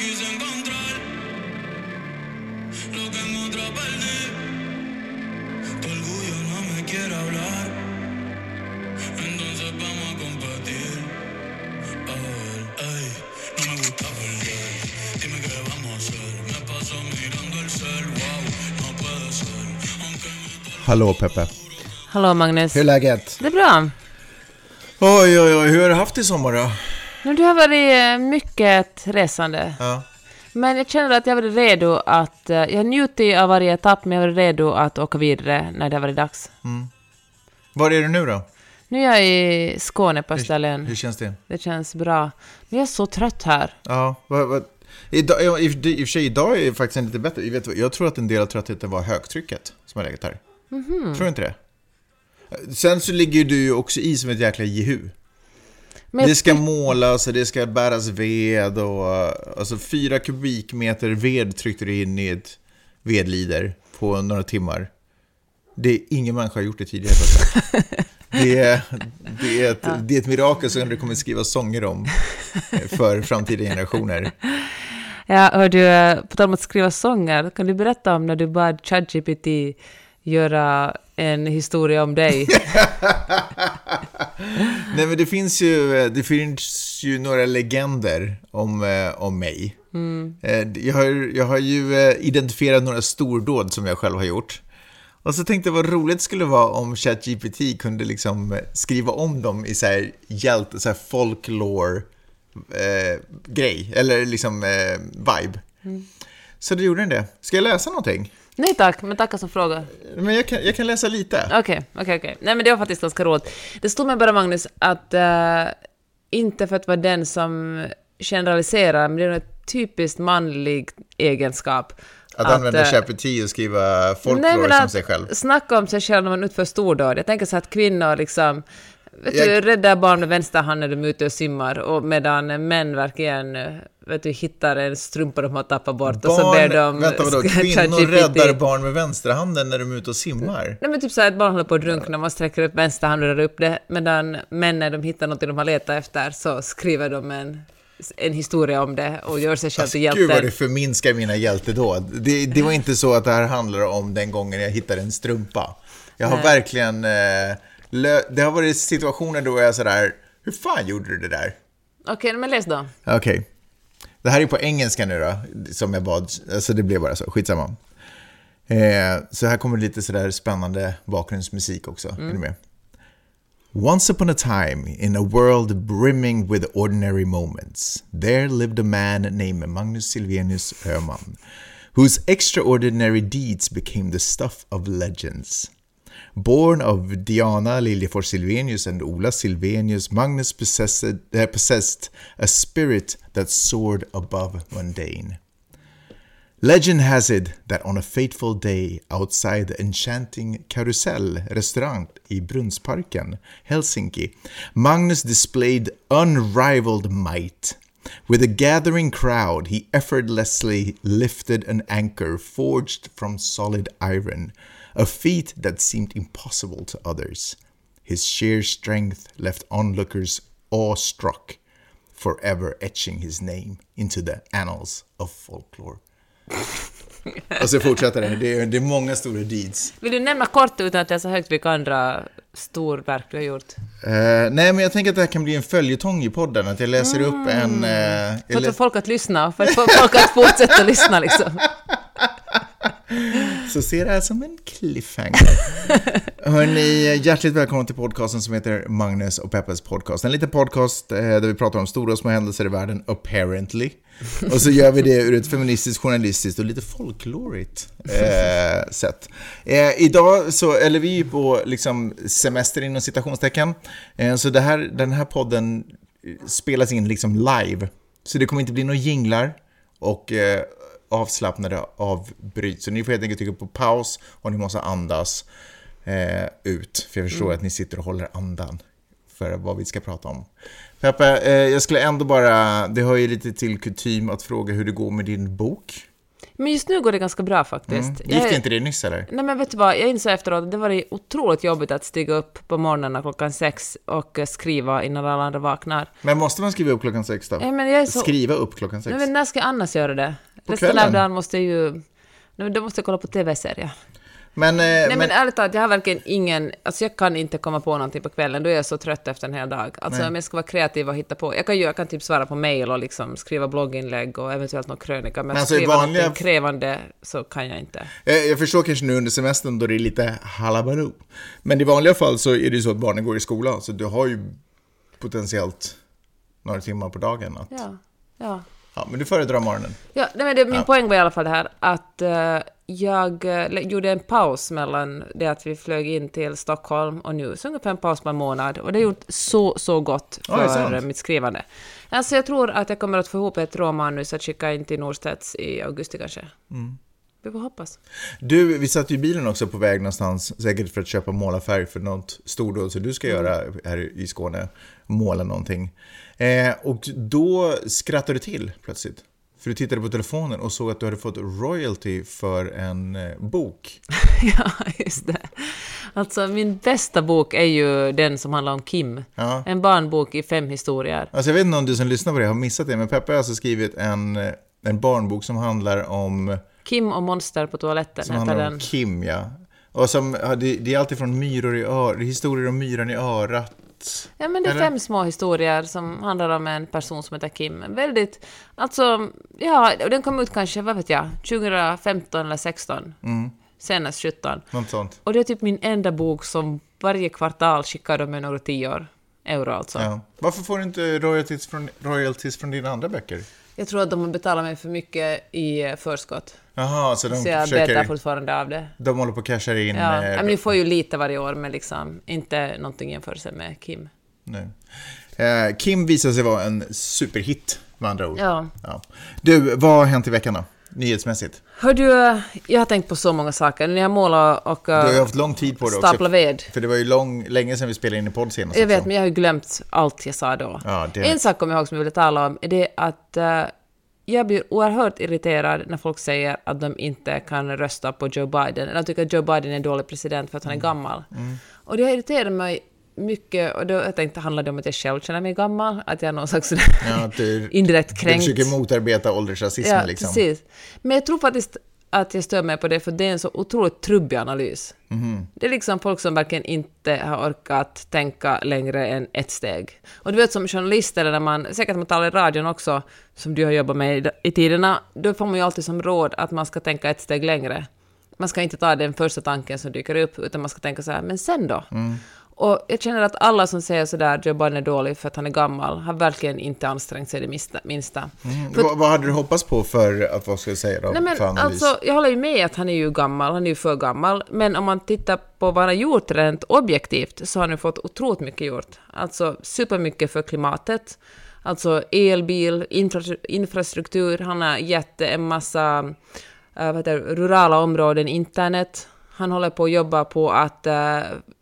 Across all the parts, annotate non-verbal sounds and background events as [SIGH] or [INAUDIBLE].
quise encontrar. Lo que en otra perdí. Tu orgullo no me quiere hablar. Entonces vamos a competir. A ver, ey, no me gusta perder. Dime qué vamos a hacer. Me paso mirando el cel, wow, no puede ser. Aunque me Hallå Peppe. Hallå Magnus. Hur är läget? Det är bra. Oj, oj, oj. Hur har du haft i sommar då? Du har varit eh, mycket resande. Ja. Men jag känner att jag varit redo att... eh, Jag njutit av varje etapp, men jag varit redo att åka vidare när det har varit dags. Var är du nu då? Nu är jag i Skåne på Hur Österlen. känns det? Det känns bra. Men jag är så trött här. Ja, vad, vad, idag, ja, i, i och för sig idag är det faktiskt lite bättre. Jag, vet, jag tror att en del av tröttheten var högtrycket som har legat här. Mhm. Tror du inte det? Sen så ligger du ju också i som ett jäkla jehu. Men Det ska målas och det ska bäras ved och alltså fyra kubikmeter ved tryckte du in i ett vedlider på några timmar. Det är ingen människa har gjort det tidigare. [LAUGHS] Det är, det, är ett, det är ett mirakel som du kommer skriva sånger om för framtida generationer. [LAUGHS] Ja, hör du, på tal om att skriva sånger, kan du berätta om när du bad ChatGPT göra en historia om dig? [LAUGHS] [LAUGHS] Nej men det finns ju, det finns ju några legender om, eh, om mig. Eh, Jag, har, jag har ju eh, identifierat några stordåd som jag själv har gjort. Och så tänkte jag vad roligt det skulle vara om ChatGPT kunde liksom eh, skriva om dem i så här hjälte, så här folklore eh, grej, eller liksom eh, vibe. Så då gjorde den det. Ska jag läsa någonting? Nej tack, men tackar som frågar. Men jag kan, jag kan läsa lite. Okej, okej, okej. Nej men det var faktiskt ganska roligt. Det stod mig bara Magnus att, eh, inte för att vara den som generaliserar, men det är en typiskt manlig egenskap. Att, använda eh, ChatGPT och skriva folklore men som att sig själv. Snacka om sig själv när man utför stordåd. Jag tänker så att kvinnor liksom Vet Jag- du, räddar barn med vänster hand när de är ute och simmar och medan män verkligen vet du, hittar en strumpa de har tappat bort och så ber de... vänta vadå, [LAUGHS] kvinnor räddar barn med vänsterhanden när de är ute och simmar? Nej men typ så här, ett barn håller på att drunkna, man sträcker upp vänster hand och rör upp det, medan män när de hittar något de har letat efter så skriver de en, en historia om det och gör sig själv till Alltså, Gud vad du förminskar mina hjältedåd. Det, det var inte så att det här handlar om den gången jag hittade en strumpa. Jag har Nej. verkligen... Eh, det har varit situationer då jag är sådär, hur fan gjorde du det där? Okej, men läs då. Okej. Det här är på engelska nu då, som jag bad. Alltså det blev bara så, skitsamma. Eh, så här kommer lite sådär spännande bakgrundsmusik också. Är ni med? Once upon a time, in a world brimming with ordinary moments, there lived a man named Magnus Silvenius Öhman, whose extraordinary deeds became the stuff of legends. Born of Diana Liljefors Silvenius and Ola Silvenius, Magnus possessed, uh, possessed a spirit that soared above mundane. Legend has it that on a fateful day outside the enchanting Carousel restaurant i Brunnsparken, Helsinki, Magnus displayed unrivaled might. With a gathering crowd, he effortlessly lifted an anchor forged from solid iron, a feat that seemed impossible to others. His sheer strength left onlookers awestruck, forever etching his name into the annals of folklore. [LAUGHS] Och så fortsätter det. Det är, det är många stora deeds. Vill du nämna kort utan att jag så högt vilka andra storverk du har gjort? Eh, nej, men jag tänker att det här kan bli en följetong i podden. Att jag läser upp en... jag För att få folk att lyssna, för att få folk att fortsätta lyssna liksom. [LAUGHS] så ser det här som en cliffhanger. [LAUGHS] Hörni, hjärtligt välkomna till podcasten som heter Magnus och Peppes podcast. En liten podcast eh, där vi pratar om stora och små händelser i världen, apparently. [LAUGHS] Och så gör vi det ur ett feministiskt, journalistiskt och lite folklorigt eh, sätt. Eh, idag så, eller vi är ju på liksom semester inom citationstecken. Eh, så det här, den här podden spelas in liksom live. Så det kommer inte bli några jinglar och eh, avslappnade avbryt. Så ni får helt enkelt trycka på paus och ni måste andas eh, ut. För jag förstår att ni sitter och håller andan för vad vi ska prata om. Peppe, eh, jag skulle ändå bara, det hör ju lite till kutym att fråga hur det går med din bok. Men just nu går det ganska bra faktiskt. Mm. Jag Gick det inte det nyss eller? Nej men vet du vad, jag insåg efteråt att det var otroligt jobbigt att stiga upp på morgonen klockan sex och skriva innan alla andra vaknar. Men måste man skriva upp klockan sex då? Nej men jag är så... Skriva upp klockan sex? Nej, men när ska jag annars göra det? På Resten av dagen måste jag ju... Nej, då måste jag kolla på TV-serier. Men, eh, Nej men, men, ärligt talat, jag har verkligen ingen... Alltså jag kan inte komma på någonting på kvällen, då är jag så trött efter en hel dag. Alltså Nej. om jag ska vara kreativ och hitta på... Jag kan ju jag kan typ svara på mail och liksom skriva blogginlägg och eventuellt någon krönika, men, Men alltså skriva vanliga- någonting krävande så kan jag inte. eh, jag förstår kanske nu under semestern då det är lite halabaloo. Men i vanliga fall så är det ju så att barnen går i skolan, så du har ju potentiellt några timmar på dagen att... Ja, ja. Ja, men du föredrar morgonen. Ja, nej, men det, min Ja. poäng var i alla fall det här att eh, jag eh, gjorde en paus mellan det att vi flög in till Stockholm och nu, så ungefär en paus på en månad. Och det har gjort så, så gott för sant. mitt skrivande. Alltså jag tror att jag kommer att få ihop ett råmanus att skicka in till Norstedts i augusti kanske. Mm. Vi får hoppas. Du, vi satt ju i bilen också på väg någonstans, säkert för att köpa målarfärg för något stordåd som du ska Mm. göra här i Skåne, måla någonting. Eh, och då skrattade du till plötsligt. För du tittade på telefonen och såg att du hade fått royalty för en eh, bok. [LAUGHS] ja, just det. Alltså min bästa bok är ju den som handlar om Kim. Ja. En barnbok i fem historier. Alltså jag vet inte om du som lyssnar på det har missat det, men Peppa har alltså skrivit en, eh, en barnbok som handlar om, Kim och monster på toaletten som heter den. Kim, ja. Och som, det, det är alltid från myror i örat, historier om myran i örat. Ja, men det är Eller? fem små historier som handlar om en person som heter Kim. Väldigt, alltså, ja, den kom ut kanske, vad vet jag, 2015 eller 16. Mm. Senast 17. Något sånt. Och det är typ min enda bok som varje kvartal skickar de med några tior. Euro alltså. Ja. Varför får du inte royalties från, royalties från dina andra böcker? Jag tror att de har betalat mig för mycket i eh, förskott. Jaha, så de så jag försöker... fortfarande av det. De håller på att casha in... Ja, eh, men ni får ju lite varje år, men liksom inte någonting jämförelse med Kim. nej. Eh, Kim visade sig vara en superhit, med andra ord. Ja. Ja. Du, vad har hänt i veckan då? Nyhetsmässigt. Hör du, eh, jag har tänkt på så många saker. När jag målar och Du har uh, haft lång tid på också. staplar ved. För det var ju lång, länge sedan vi spelade in i podd senast Jag vet, också. men jag har ju glömt allt jag sa då. Ja, det- En sak kommer jag ihåg som jag ville tala om, är det att eh, jag blir oerhört irriterad när folk säger att de inte kan rösta på Joe Biden, eller tycker att Joe Biden är en dålig president för att han är Mm. gammal. Och det irriterar mig mycket, och då jag tänkte handlar det om att jag själv känner mig gammal, att jag är någon slags Ja, [LAUGHS] du, indirekt du kränkt. försöker motarbeta åldersrasismen Ja, liksom. precis. Men jag tror faktiskt att jag stör mig på det, för det är en så otroligt trubbig analys. Mhm. Det är liksom folk som verkligen inte har orkat tänka längre än ett steg. Och du vet som journalist, eller när man, säkert man talar i radion också, som du har jobbat med i, i tiderna, då får man ju alltid som råd att man ska tänka ett steg längre. Man ska inte ta den första tanken som dyker upp, utan man ska tänka så här, men sen då? Mm. Och jag känner att alla som säger sådär, Joe Biden är dålig för att han är gammal, har verkligen inte ansträngt sig det minsta. minsta. För Vad, hade du hoppats på för att, vad ska jag säga då, Nej, men för analys? alltså, jag håller ju med att han är ju gammal, han är ju för gammal, men om man tittar på vad han har gjort rent objektivt så har han ju fått otroligt mycket gjort. Alltså supermycket för klimatet, alltså elbil, infra, infrastruktur, han har gett en massa äh, vad heter, rurala områden internet, han håller på att jobba på att, eh,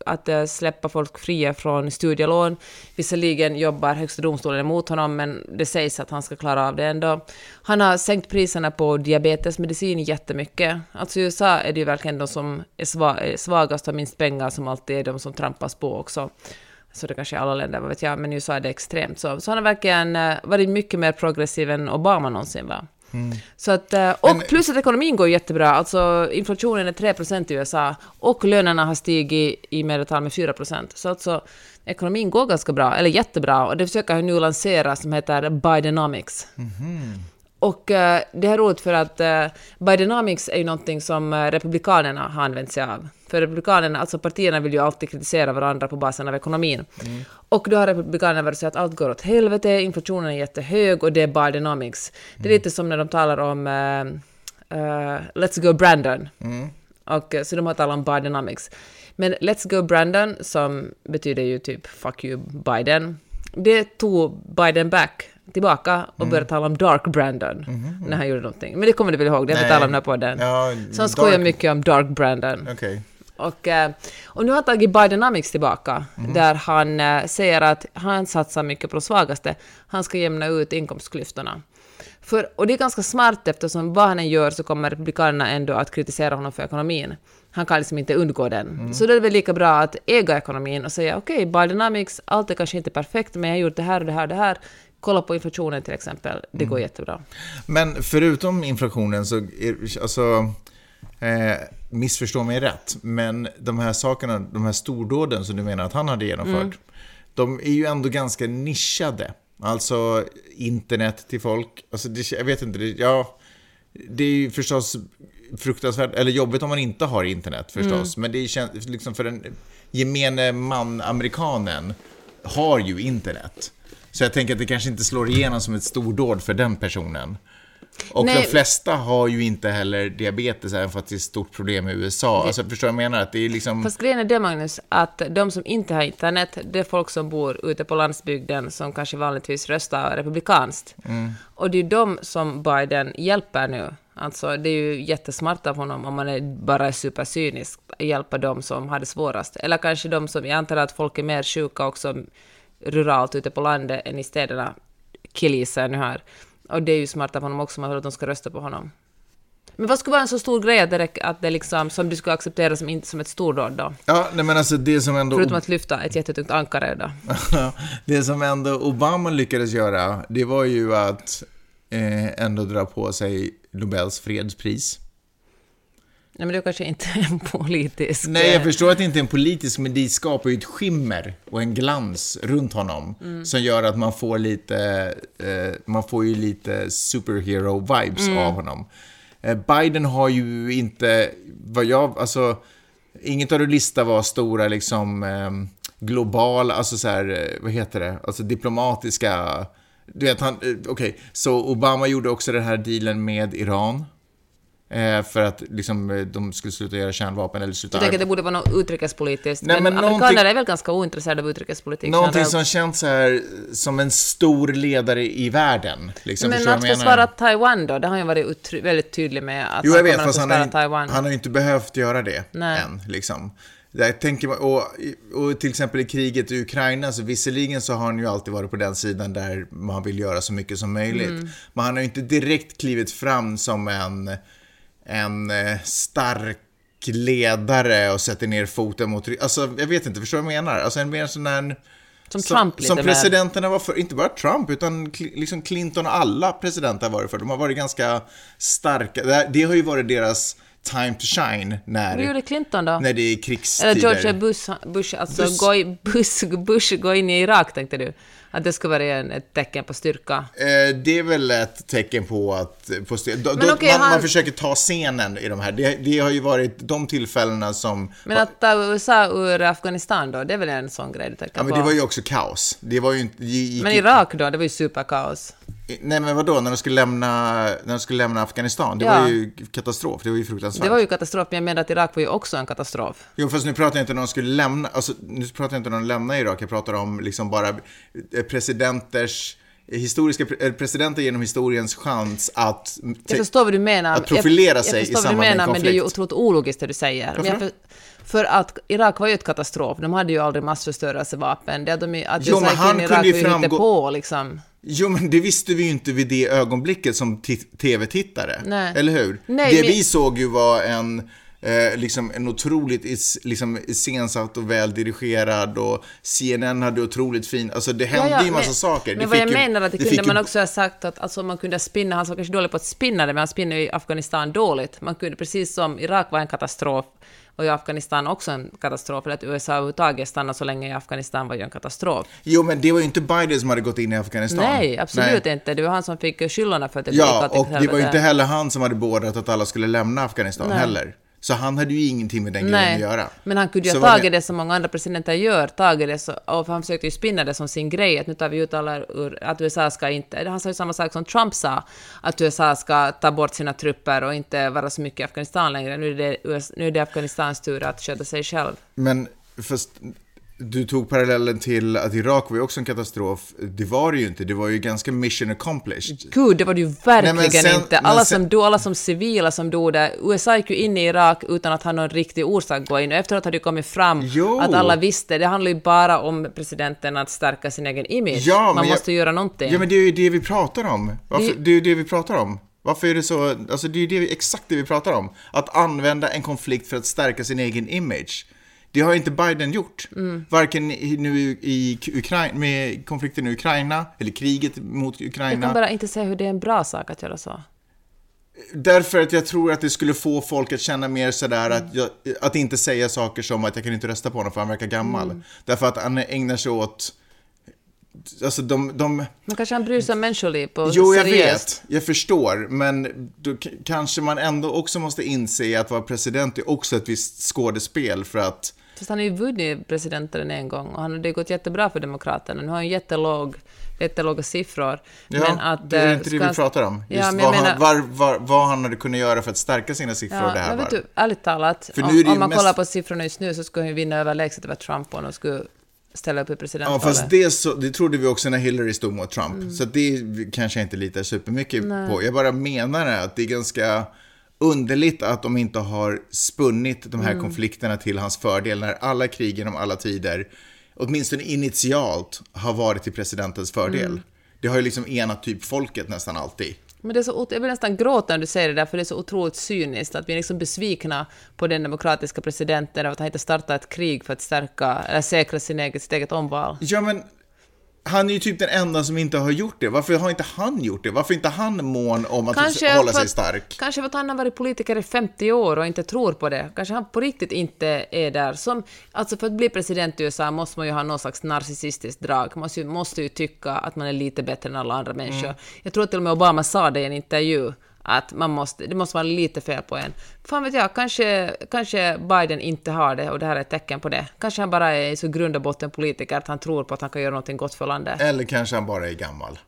att eh, släppa folk fria från studielån. Visserligen jobbar Högsta domstolen emot honom, men det sägs att han ska klara av det ändå. Han har sänkt priserna på diabetesmedicin jättemycket. Alltså i USA är det ju verkligen de som är sva- eh, svagast och har minst pengar som alltid är de som trampas på också. Så det kanske är alla länder, vad vet jag, men i USA är det extremt så. Så han har verkligen eh, varit mycket mer progressiv än Obama någonsin var. Så att, eh, och Men- plus att ekonomin går jättebra. Alltså inflationen är 3% i USA och lönerna har stigit i medeltal med 4%. Så alltså ekonomin går ganska bra, eller jättebra. Och det försöker han nu lansera som heter Bidenomics. Och eh, det här är roligt för att eh, Bidenomics är ju någonting som eh, Republikanerna har använt sig av. För Republikanerna, alltså partierna vill ju alltid kritisera varandra på basen av ekonomin. Och då har Republikanerna varit så att allt går åt helvete, inflationen är jättehög och det är Bidenomics. Det är lite som när de talar om eh, eh, Let's go Brandon. Och, eh, så de har talat om Bidenomics. Men Let's go Brandon, som betyder ju typ Fuck you Biden, det tog Biden back tillbaka och började tala om Dark Brandon när han gjorde någonting. Men det kommer du väl ihåg, det har vi talat om den här podden. Ja, Så han skojar mycket om Dark Brandon. Okej. Och, eh, och nu har han tagit Bidenomics tillbaka, där han eh, säger att han satsar mycket på de svagaste. Han ska jämna ut inkomstklyftorna. För, och det är ganska smart eftersom vad han än gör så kommer republikanerna ändå att kritisera honom för ekonomin. Han kan liksom inte undgå den. Mm. Så då är det väl lika bra att äga ekonomin och säga okej, okay, Bidenomics, allt är kanske inte perfekt, men jag har gjort det här och det här och det här. Kolla på inflationen till exempel, det Mm. går jättebra. Men förutom inflationen så är alltså, eh, missförstå mig rätt, men de här sakerna, de här stordåden som du menar att han hade genomfört, Mm. de är ju ändå ganska nischade. Alltså internet till folk, alltså det, jag vet inte, det, ja, det är ju förstås fruktansvärt, eller jobbigt om man inte har internet förstås, men det känns liksom för den gemene man, amerikanen, har ju internet. Så jag tänker att det kanske inte slår igenom som ett stordåd för den personen. Och Nej. de flesta har ju inte heller diabetes, även för att det är ett stort problem i USA. Alltså, förstår du vad jag menar? Att det är liksom... Fast grejen är det, Magnus, att de som inte har internet, det är folk som bor ute på landsbygden som kanske vanligtvis röstar republikanskt. Mm. Och det är de som Biden hjälper nu. Alltså, det är ju jättesmart av honom om man är bara supercynisk, att hjälpa de som har det svårast. Eller kanske de som, jag antar att folk är mer sjuka också ruralt ute på landet än i städerna, killgissar jag nu här. Och det är ju smart av honom också, man vill att de ska rösta på honom. Men vad skulle vara en så stor grej att det, att det liksom, som du skulle acceptera som, inte som ett stordåd då? Ja, nej men alltså det som ändå... Förutom att lyfta ett jättetungt ankare då. [LAUGHS] det som ändå Obama lyckades göra, det var ju att eh, ändå dra på sig Nobels fredspris. Nej men det är kanske inte en politisk... Nej, jag eh, förstår att det inte är en politisk, men det skapar ju ett skimmer och en glans runt honom Mm. som gör att man får lite, eh, man får ju lite superhero-vibes Mm. av honom. Eh, Biden har ju inte, vad jag, alltså, inget av det lista var stora liksom eh, globala, alltså så här, eh, vad heter det, alltså diplomatiska, du vet han, eh, okej, så Obama gjorde också den här dealen med Iran. Eh, för att liksom, eh, de skulle sluta göra kärnvapen eller sluta Jag tänker att det borde vara något utrikespolitiskt. Nej, men men amerikaner är väl ganska ointresserade av utrikespolitik Någonting som känns så här som en stor ledare i världen. Liksom, Men att du försvara? Taiwan då, det har han ju varit väldigt tydlig med att Jo, jag vet, fast att han har, Taiwan. han har ju inte behövt göra det Nej. än. Liksom. Jag tänker, och, och till exempel i kriget i Ukraina, så visserligen så har han ju alltid varit på den sidan där man vill göra så mycket som möjligt. Mm. Men han har ju inte direkt klivit fram som en, en eh, stark ledare och sätter ner foten mot... Alltså, jag vet inte, förstår du vad jag menar? Alltså en mer sån här... Som Trump lite Som presidenterna var för, inte bara Trump, utan liksom Clinton och alla presidenter har varit för. De har varit ganska starka. Det, det har ju varit deras time to shine Vad när, gjorde Clinton då? när det är krigstider. Eller George Bush, Bush alltså Bush. Gå, i- Bush, Bush gå in i Irak, tänkte du? Att det skulle vara en, ett tecken på styrka? Eh, det är väl ett tecken på att på st- då, Men då, okej, man, han- man försöker ta scenen i de här. Det, det har ju varit de tillfällena som... Men att ta USA ur Afghanistan då, det är väl en sån grej du tänker ja, men på? det var ju också kaos. Det var ju inte... det gick Men Irak då, det var ju superkaos. Nej, men vadå? När de skulle lämna, när de skulle lämna Afghanistan? Det Ja. var ju katastrof. Det var ju fruktansvärt. Det var ju katastrof, men jag menar att Irak var ju också en katastrof. Jo, fast nu pratar jag inte om de skulle lämna, alltså, nu pratar jag inte om de lämnar Irak, jag pratar om liksom bara eh, presidenters, historiska eh, presidenter genom historiens chans att... Jag förstår vad du menar. att profilera jag, sig jag i förstår vad samband du med en menar, men det är ju konflikt. otroligt ologiskt det du säger. Men jag Varför för, för att Irak var ju ett katastrof. De hade ju aldrig massförstörelsevapen. Det de, att Jo, men han Irak kunde ju framgå- på liksom. Jo, men det visste vi ju inte vid det ögonblicket som tv-tittare. Eller hur? Nej, det men- vi såg ju var en, eh, liksom en otroligt is, liksom, iscensatt och väldirigerad och CNN hade otroligt fin, alltså det hände ju massa men, saker. Men Det vad jag ju- menar att det, det kunde man ju- också ha sagt att alltså, man kunde spinna, han var kanske dålig på att spinna det, men han spinner ju i Afghanistan dåligt. Man kunde, precis som Irak var en katastrof, och i Afghanistan också en katastrof, eller att USA överhuvudtaget stannade så länge i Afghanistan var ju en katastrof. Jo, men det var ju inte Biden som hade gått in i Afghanistan. Nej, absolut Nej. inte. Det var han som fick skyllorna för att det Ja, och det var ju inte heller han som hade beordrat att alla skulle lämna Afghanistan Nej. heller. Så han hade ju ingenting med den grejen att Nej, göra. men han kunde ju ha tagit det som många andra presidenter gör, tagit det så, och han försökte ju spinna det som sin grej, att nu tar vi ut alla ur, att USA ska inte, han sa ju samma sak som Trump sa, att USA ska ta bort sina trupper och inte vara så mycket i Afghanistan längre, nu är det, nu är det Afghanistans tur att sköta sig själv. Men först, du tog parallellen till att Irak var ju också en katastrof. Det var det ju inte. Det var ju ganska mission accomplished. Gud, det var det ju verkligen Nej, sen- inte. Alla sen- som dog, alla som civila som dog där. USA gick ju in i Irak utan att ha någon riktig orsak att gå in. Och efteråt hade det kommit fram Jo. att alla visste. Det handlar ju bara om presidenten att stärka sin egen image. Ja, Man jag- måste göra någonting. Ja, men det är ju det vi pratar om. Varför, Det- det är ju det vi pratar om. Varför är det så? Alltså det är ju det, vi- exakt det vi pratar om. Att använda en konflikt för att stärka sin egen image. Det har inte Biden gjort. Mm. Varken i- nu i Ukraina, med konflikten i Ukraina, eller kriget mot Jag Ukraina. kan bara inte säga hur det är en bra sak att göra så. Därför att jag tror att det skulle få folk att känna mer sådär att, jag, att inte säga saker som att jag kan inte rösta på honom för han verkar gammal. Därför att han ägnar sig åt, alltså de, de Men kanske han bryr sig om människoliv på Jo, jag seriöst. vet. Jag förstår. Men då kanske man ändå också måste inse att vara president är också ett visst skådespel för att Fast han har ju vunnit presidenten en gång och han, det har gått jättebra för Demokraterna. Nu har han jättelåg, jättelåga siffror. Ja, men att, det är eh, inte det vi pratar om. Just Ja, men vad, menar, han, var, var, vad han hade kunnat göra för att stärka sina siffror ja, det här vet du, ärligt talat, om, om man mest- kollar på siffrorna just nu så skulle han ju vinna överlägset över Trump de skulle ställa upp i Ja, presidentvalet. fast det, så, det trodde vi också när Hillary stod mot Trump. Mm. Så det kanske jag inte litar supermycket på. Jag bara menar att det är ganska underligt att de inte har spunnit de här Mm. konflikterna till hans fördel när alla krig genom alla tider, åtminstone initialt, har varit till presidentens fördel. Mm. Det har ju liksom enat typ folket nästan alltid. Men det är så, jag vill nästan gråta när du säger det där, för det är så otroligt cyniskt att vi är liksom besvikna på den demokratiska presidenten av att han inte startat ett krig för att stärka eller säkra sin eget, sitt eget omval. Ja, men han är ju typ den enda som inte har gjort det. Varför har inte han gjort det? Varför är inte han mån om att hålla för sig att- stark? Kanske för att han har varit politiker i 50 år och inte tror på det. Kanske han på riktigt inte är där. Som, alltså för att bli president i USA måste man ju ha någon slags narcissistiskt drag. Man måste ju, måste ju tycka att man är lite bättre än alla andra människor. Mm. Jag tror till och med Obama sa det i en intervju, att man måste, det måste vara lite fel på en. Fan vet jag, kanske, kanske Biden inte har det och det här är ett tecken på det. Kanske han bara är så grund och botten politiker att han tror på att han kan göra någonting gott för landet. Eller kanske han bara är gammal.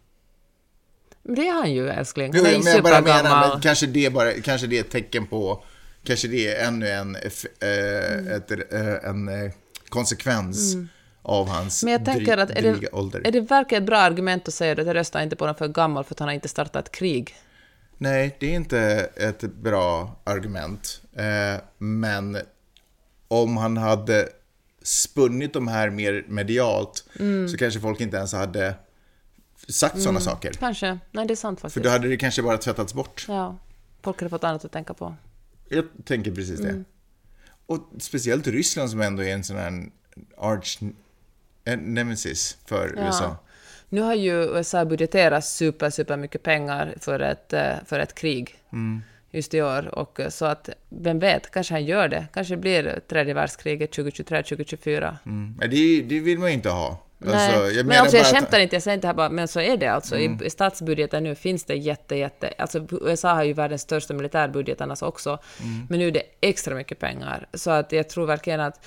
Det är han ju älskling. Jo, Han är men jag bara menar, men kanske det, bara, kanske det är ett tecken på, kanske det är ännu en, eh, ett, eh, en eh, konsekvens av hans Mm. Men jag tänker att är det, ålder. är det verkligen ett bra argument att säga att jag röstar inte på honom för gammal för att han har inte startat krig? Nej, det är inte ett bra argument. Eh, men om han hade spunnit de här mer medialt Mm. så kanske folk inte ens hade sagt sådana saker. Kanske. Nej, det är sant För faktiskt. då hade det kanske bara tvättats bort. Ja. Folk hade fått annat att tänka på. Jag tänker precis det. Mm. Och speciellt Ryssland som ändå är en sån här arch en nemesis för USA. Nu har ju USA budgeterat super, super mycket pengar för ett, eh, för ett krig Mm. just i år. Och eh, så att, vem vet, kanske han gör det. Kanske blir tredje världskriget 2023, 2024. Mm. Det, det vill man inte ha. Nej, Alltså, jag men menar alltså jag bara att- Mm. skämtar inte, jag säger inte här bara, men så är det alltså. I, I statsbudgeten nu finns det jätte, jätte, alltså USA har ju världens största militärbudget annars också, Mm. men nu är det extra mycket pengar. Så att jag tror verkligen att,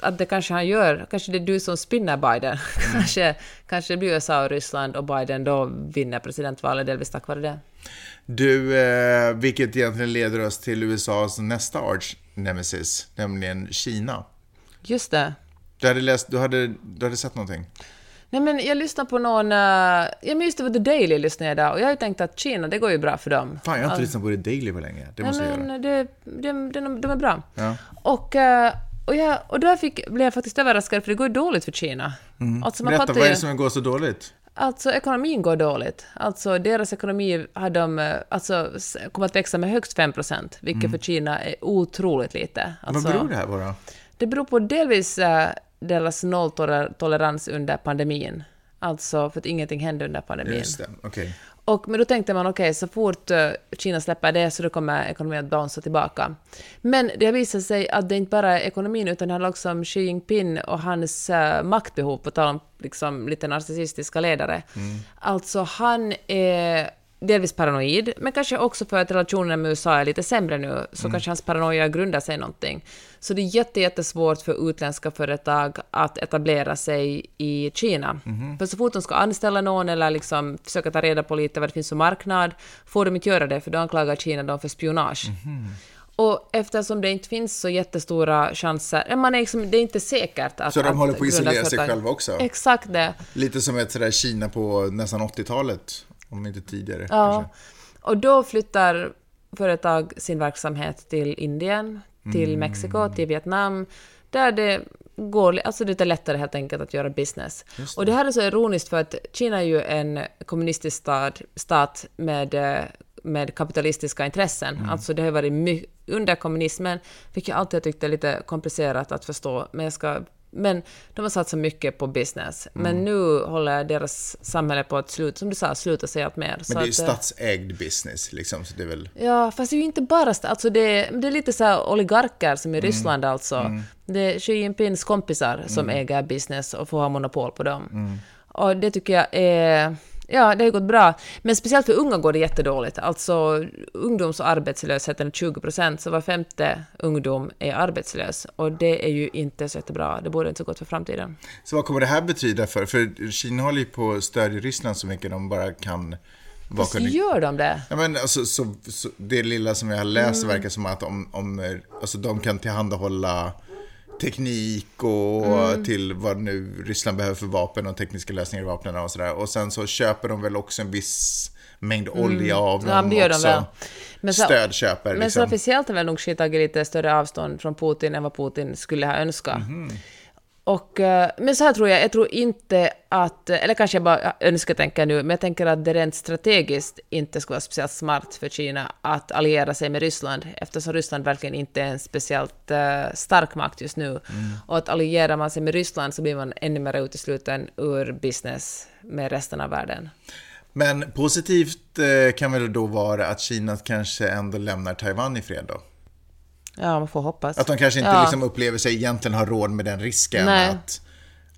att det kanske han gör, kanske det är du som spinner Biden. [LAUGHS] Mm. kanske, kanske det blir USA och Ryssland och Biden då vinner presidentvalet delvis tack vare det. Du, eh, vilket egentligen leder oss till USAs nästa arch nemesis, nämligen Kina. Just det. Du hade, läst, du hade, du hade sett någonting? Nej men jag lyssnade på någon, uh, ja men just det var The Daily lyssnade jag där och jag har ju tänkt att Kina, det går ju bra för dem. Fan, jag har inte lyssnat på det Daily på länge. Det måste Nej, jag göra. men det, det, de, de är bra. Ja. Och, eh, och, jag, och där fick, blev jag faktiskt överraskad, för det går ju dåligt för Kina. Alltså, man Berätta, vad är det som går så dåligt? Alltså ekonomin går dåligt. Alltså deras ekonomi har de, eh, alltså, kommer att växa med högst 5 procent, vilket för Kina är otroligt lite. Alltså, Mm. vad beror det här på då? det beror på delvis deras nolltolerans under pandemin. Alltså för att ingenting hände under pandemin. Just det, okej. Och, men då tänkte man okej, så fort eh, Kina släpper det så då kommer ekonomin att bounsa tillbaka. Men det har visat sig att det inte bara är ekonomin utan det handlar också om Xi Jinping och hans eh, maktbehov, på tal om liksom, lite narcissistiska ledare. Alltså han är delvis paranoid, men kanske också för att relationen med USA är lite sämre nu, så kanske hans paranoia grundar sig i någonting. Så det är jätte, jättesvårt för utländska företag att etablera sig i Kina. För så fort de ska anställa någon eller liksom försöka ta reda på lite vad det finns för marknad, får de inte göra det, för då anklagar Kina dem för spionage. Och eftersom det inte finns så jättestora chanser, man är liksom, det är inte säkert att... Så de att håller på att isolera sig själva också? Exakt det. Lite som ett sådär Kina på nästan 80-talet, om inte tidigare. Ja. kanske. Och då flyttar företag sin verksamhet till Indien, till Mm. Mexiko, till Vietnam, där det går, alltså det är lättare helt enkelt att göra business. Och det här är så ironiskt för att Kina är ju en kommunistisk stat, stat med, eh, med kapitalistiska intressen. Mm. Alltså det har varit my- under kommunismen, vilket jag alltid har tyckt är lite komplicerat att förstå, men jag ska men de har satsat mycket på business. Mm. Men nu håller deras samhälle på att sluta, som du sa, sluta sig allt mer. Men det är ju att, eh, statsägd business, liksom, så det är väl... Ja, fast det är ju inte bara... sta- Alltså det, det är lite så oligarker Mm. som i Ryssland alltså. Det är Xi Jinpings kompisar som Mm. äger business och får ha monopol på dem. Och det tycker jag är... Ja, det har gått bra. Men speciellt för unga går det jättedåligt. Alltså ungdoms och arbetslösheten är 20 procent, så var femte ungdom är arbetslös. Och det är ju inte så jättebra. Det borde inte så gott för framtiden. Så vad kommer det här betyda för? För Kina håller ju på att stödja Ryssland så mycket de bara kan... Vad Så kan gör de det? Ja, men alltså, så, så, det lilla som jag har läst verkar som att om, om, alltså, de kan tillhandahålla teknik och till vad nu Ryssland behöver för vapen och tekniska lösningar i vapnen och sådär. Och sen så köper de väl också en viss mängd olja av Ja, dem de också. väl. Men så- Stödköper Men så liksom. officiellt har väl nog Xi tagit lite större avstånd från Putin än vad Putin skulle ha önskat. Mhm. Och, eh, men så här tror jag, jag tror inte att, eller kanske jag bara önsketänker nu, men jag tänker att det rent strategiskt inte skulle vara speciellt smart för Kina att alliera sig med Ryssland, eftersom Ryssland verkligen inte är en speciellt eh, stark makt just nu. Och att alliera man sig med Ryssland så blir man ännu mer utesluten ur business med resten av världen. Men positivt eh, kan väl då vara att Kina kanske ändå lämnar Taiwan i fred då? Ja, man får hoppas. Att de kanske inte Ja. liksom upplever sig egentligen ha råd med den risken Nej. att,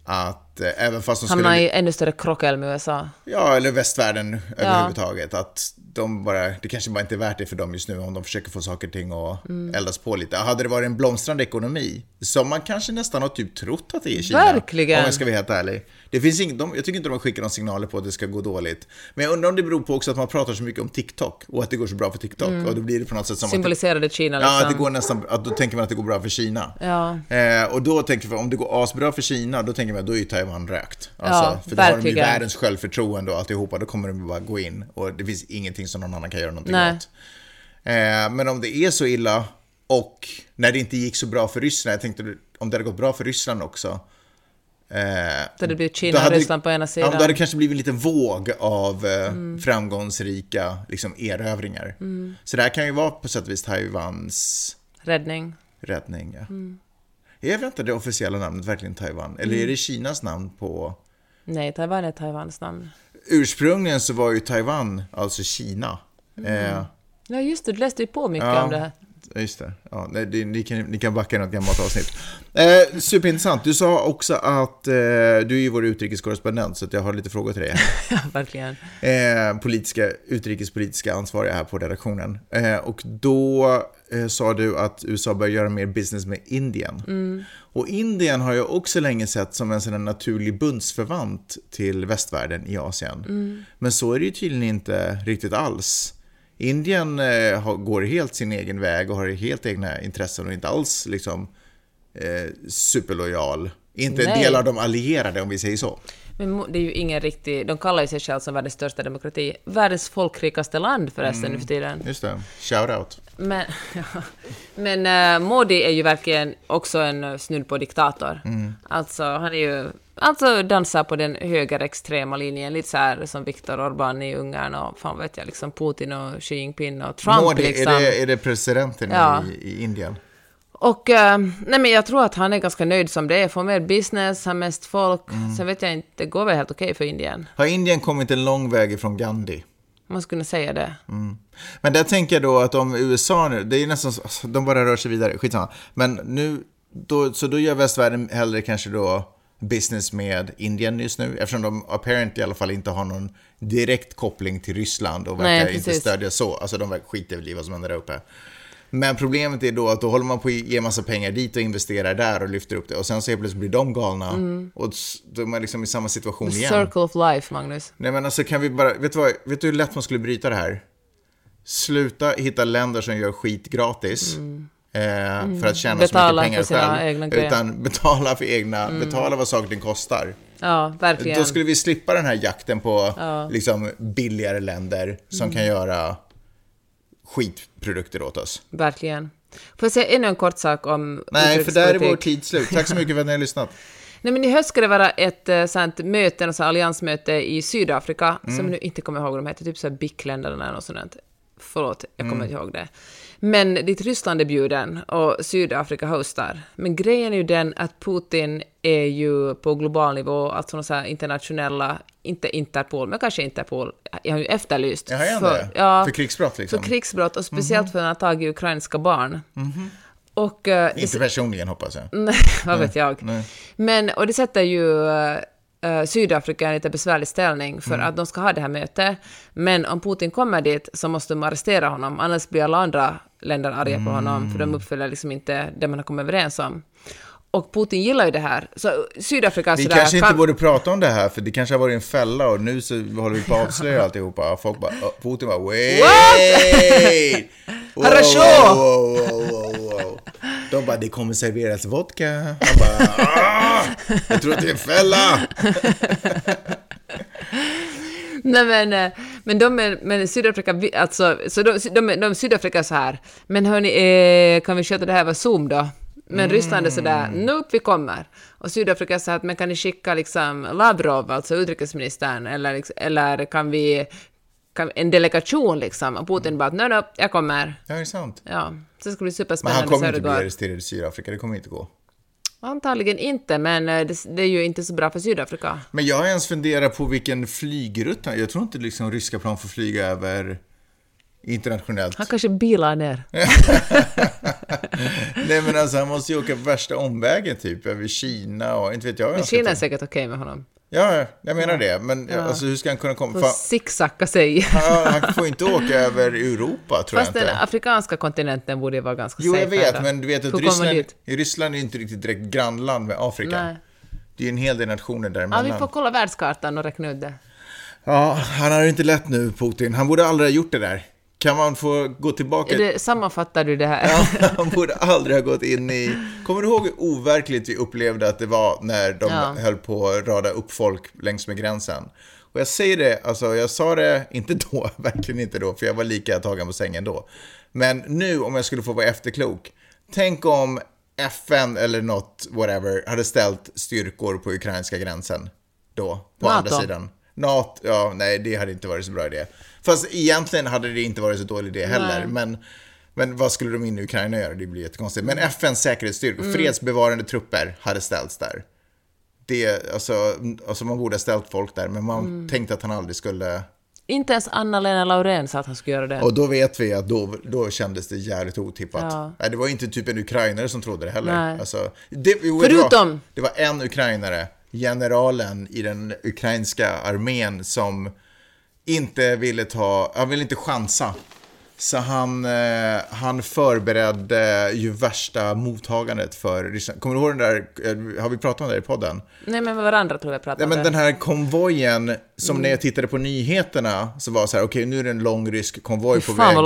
att eh, även fast de skulle... i ännu större krockel med USA. Ja, eller västvärlden överhuvudtaget. Att de bara, det kanske bara inte är värt det för dem just nu om de försöker få saker och ting att Mm. eldas på lite. Hade det varit en blomstrande ekonomi, som man kanske nästan har typ trott att det är i Kina. Verkligen. Om jag ska vara helt ärlig. Det finns ing, de, jag tycker inte de skickar några signaler på att det ska gå dåligt. Men jag undrar om det beror på också att man pratar så mycket om TikTok och att det går så bra för TikTok. Och då blir det på något sätt som att... Symboliserade Kina liksom. Ja, att det går nästan, att då tänker man att det går bra för Kina. Ja. Eh, och då tänker man, om det går asbra för Kina, då tänker man att då är ju Taiwan rökt. Alltså, Ja, för då har de ju verkligen. världens självförtroende och alltihopa, då kommer de bara gå in. Och det finns ingenting som någon annan kan göra någonting Nej. åt. Eh, men om det är så illa, och när det inte gick så bra för Ryssland, jag tänkte om det hade gått bra för Ryssland också, Eh, Då hade det blivit Kina och Ryssland på ena Ja, sidan. då hade det kanske blivit en liten våg av eh, Mm. framgångsrika liksom, erövringar. Så det här kan ju vara på sätt och vis Taiwans Räddning. räddning. Ja. Mm. Är inte det officiella namnet verkligen Taiwan? Eller är det Kinas namn på... Nej, Taiwan är Taiwans namn. Ursprungligen så var ju Taiwan alltså Kina. Eh, Ja, just det. Du läste ju på mycket Ja. om det här. Just det. Ja, nej, det ni, kan, ni kan backa i något gammalt avsnitt. Eh, superintressant. Du sa också att eh, du är ju vår utrikeskorrespondent så att jag har lite frågor till dig. [LAUGHS] Verkligen. eh, politiska, utrikespolitiska ansvariga här på redaktionen. Eh, och då eh, sa du att USA bör göra mer business med Indien. Och Indien har jag också länge sett som en sån naturlig bundsförvant till västvärlden i Asien. Men så är det ju tydligen inte riktigt alls. Indien eh, går helt sin egen väg och har helt egna intressen och inte alls liksom eh, superlojal. Inte en Nej. del av de allierade om vi säger så. Men det är ju ingen riktig... De kallar ju sig själva som världens största demokrati. Världens folkrikaste land förresten nu för tiden. Just det, shout out. Men, [LAUGHS] ja. Men eh, Modi är ju verkligen också en uh, snudd på diktator. Alltså, han är ju... Alltså dansar på den högerextrema linjen, lite så här som Viktor Orbán i Ungern och fan vet jag, liksom Putin och Xi Jinping och Trump Modi, liksom. är, det, är det presidenten Ja. i, i Indien? Och eh, nej men jag tror att han är ganska nöjd som det är, får mer business, har mest folk. Mm. Sen vet jag inte, det går väl helt okej för Indien. Har Indien kommit en lång väg ifrån Gandhi? Man skulle säga det. Men där tänker jag då att om USA nu, det är nästan så, alltså, de bara rör sig vidare, skitsamma. Men nu, då, så då gör västvärlden hellre kanske då business med Indien just nu, eftersom de apparently i alla fall inte har någon direkt koppling till Ryssland och Nej, verkar inte precis. stödja så. Alltså de verkar skita i vad som händer där uppe. Men problemet är då att då håller man på att ge massa pengar dit och investerar där och lyfter upp det. Och sen så helt plötsligt blir de galna. Och s- då är man liksom i samma situation The igen. circle of life, Magnus. Nej men alltså kan vi bara, vet du, vad, vet du hur lätt man skulle bryta det här? sluta hitta länder som gör skit gratis. Eh, för att tjäna Betala så mycket pengar för sina själv. egna grejer. utan betala för egna, betala vad saker kostar. Ja, verkligen. Då skulle vi slippa den här jakten på liksom, billigare länder som Mm. kan göra skitprodukter åt oss. Verkligen. Får jag säga ännu en kort sak om Nej, för där är vår tid slut. Tack så mycket för att ni har lyssnat. [LAUGHS] Nej, men i höst ska det vara ett eh, sånt möte, ett alliansmöte i Sydafrika, som jag nu inte kommer ihåg vad de heter, typ så här BIC-länderna eller något sånt. Förlåt, jag kommer inte ihåg det. Men dit Ryssland är bjuden och Sydafrika hostar. Men grejen är ju den att Putin är ju på global nivå, alltså några internationella, inte Interpol, men kanske Interpol, jag har ju efterlyst. Jag har igen för, det. ja, För krigsbrott liksom. för krigsbrott och speciellt för att han har tagit ukrainska barn. Och, eh, det- Inte personligen hoppas jag. [LAUGHS] Nej, vad vet jag. Men, och det sätter ju uh, Sydafrika i en lite besvärlig ställning för mm. att de ska ha det här mötet. Men om Putin kommer dit så måste de arrestera honom, annars blir alla andra länder arga på honom, för de mm. uppfyller liksom inte det man har kommit överens om. Och Putin gillar ju det här. Så Sydafrika... Vi alltså sådär, kanske inte kan... borde prata om det här, för det kanske har varit en fälla och nu så håller vi på att avslöja alltihopa. Folk bara, Putin bara, wait! What? [LAUGHS] Harasho! Wow, wow, wow, wow, wow, De bara, det kommer serveras vodka. Han bara, ah jag tror att det är en fälla. [LAUGHS] Nej men, eh, men de är, men Sydafrika, alltså, så de, de, de, Sydafrika så här, men hörni, eh, kan vi sköta det här över Zoom då? Men Ryssland är sådär, nope, vi kommer. Och Sydafrika så här, men kan ni skicka liksom Lavrov, alltså utrikesministern, eller, liksom- eller kan vi, kan, en delegation liksom? Och Putin bara, no, no, jag kommer. Ja, det är sant. Ja, så det ska bli Men superspännande. han kommer så inte bli arresterad i Sydafrika, det kommer inte gå. Antagligen inte, men eh, det, det är ju inte så bra för Sydafrika. Men jag har ens funderat på vilken flygrutt han- Jag tror inte liksom ryska plan får flyga över internationellt. Han kanske bilar ner. [LAUGHS] Nej men alltså han måste ju åka värsta omvägen typ över Kina och inte vet jag Men Kina är säkert okej med honom. Ja, jag menar det. Men alltså hur ska han kunna komma? Får zigzacka sig. han, han får inte åka över Europa tror Fast jag den inte. afrikanska kontinenten borde vara ganska Jo, jag vet, men du vet att Ryssland? Ryssland är inte riktigt direkt grannland med Afrika. Nej. Det är en hel del nationer Ja, däremellan. vi får kolla världskartan och räkna ut det. Ja, han har det inte lätt nu, Putin. Han borde aldrig ha gjort det där. Kan man få gå tillbaka? Det, sammanfattar du det här? Ja, han borde aldrig ha gått in i... Kommer du ihåg hur overkligt vi upplevde att det var när de Ja. höll på att rada upp folk längs med gränsen? Och jag säger det, alltså jag sa det, inte [LAUGHS] då, verkligen inte då, för jag var lika tagen på sängen då. Men nu, om jag skulle få vara efterklok, tänk om FN eller något, whatever, hade ställt styrkor på ukrainska gränsen då, på NATO. andra sidan. NATO, ja, nej, det hade inte varit så bra idé. Fast egentligen hade det inte varit så dålig idé heller, Nej. men men vad skulle de in i Ukraina göra? Det blir jättekonstigt. Men FNs säkerhetsstyrkor, fredsbevarande trupper, hade ställts där. Det, alltså, alltså man borde ha ställt folk där, men man tänkte att han aldrig skulle... Inte ens Anna-Lena Laurén sa att han skulle göra det. Och då vet vi att då, då kändes det jävligt otippat. Ja. Nej, det var inte typ en ukrainare som trodde det heller. Nej. Alltså, det? Förutom- Det var en ukrainare, generalen i den ukrainska armén som inte ville ta, han ville inte chansa. Så han, eh, han förberedde ju värsta mottagandet för Ryssland. Kommer du ihåg den där, eh, har vi pratat om det i podden? Nej, men med varandra tror jag pratade Ja, om men det. den här konvojen, som Mm. när jag tittade på nyheterna, så var så här, okej nu är det en lång rysk konvoj på väg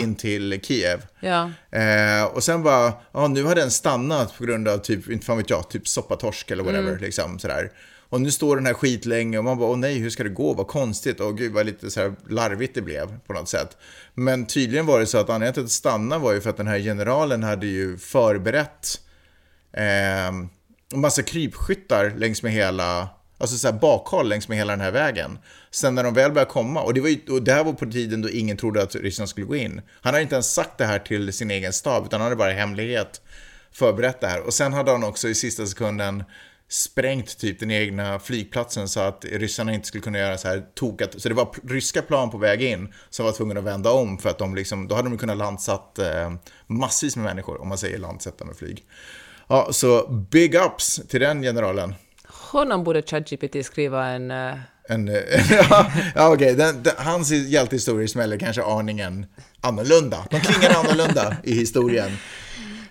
in, in till Kiev. Ja. Eh, och sen bara, ja nu har den stannat på grund av typ, inte fan vet jag, typ soppatorsk eller whatever, Mm. liksom sådär. Och nu står den här skitlänge och man bara, åh nej, hur ska det gå? Vad konstigt. Och gud vad lite så här larvigt det blev på något sätt. Men tydligen var det så att anledningen till att stanna var ju för att den här generalen hade ju förberett eh, en massa krypskyttar längs med hela, alltså så här bakhåll längs med hela den här vägen. Sen när de väl började komma, och det, var ju, och det här var på tiden då ingen trodde att Ryssland skulle gå in. Han hade inte ens sagt det här till sin egen stab, utan han hade bara i hemlighet förberett det här. Och sen hade han också i sista sekunden sprängt typ den egna flygplatsen så att ryssarna inte skulle kunna göra så här tokat. Så det var ryska plan på väg in som var tvungna att vända om för att de liksom, då hade de kunnat landsatt eh, massvis med människor, om man säger landsätta med flyg. Ja, så big ups till den generalen. Honom borde ChatGPT skriva en... eh, En, eh, [LAUGHS] ja, ja, okej, den, hans hjältehistorier smäller kanske aningen annorlunda. De klingar annorlunda i historien.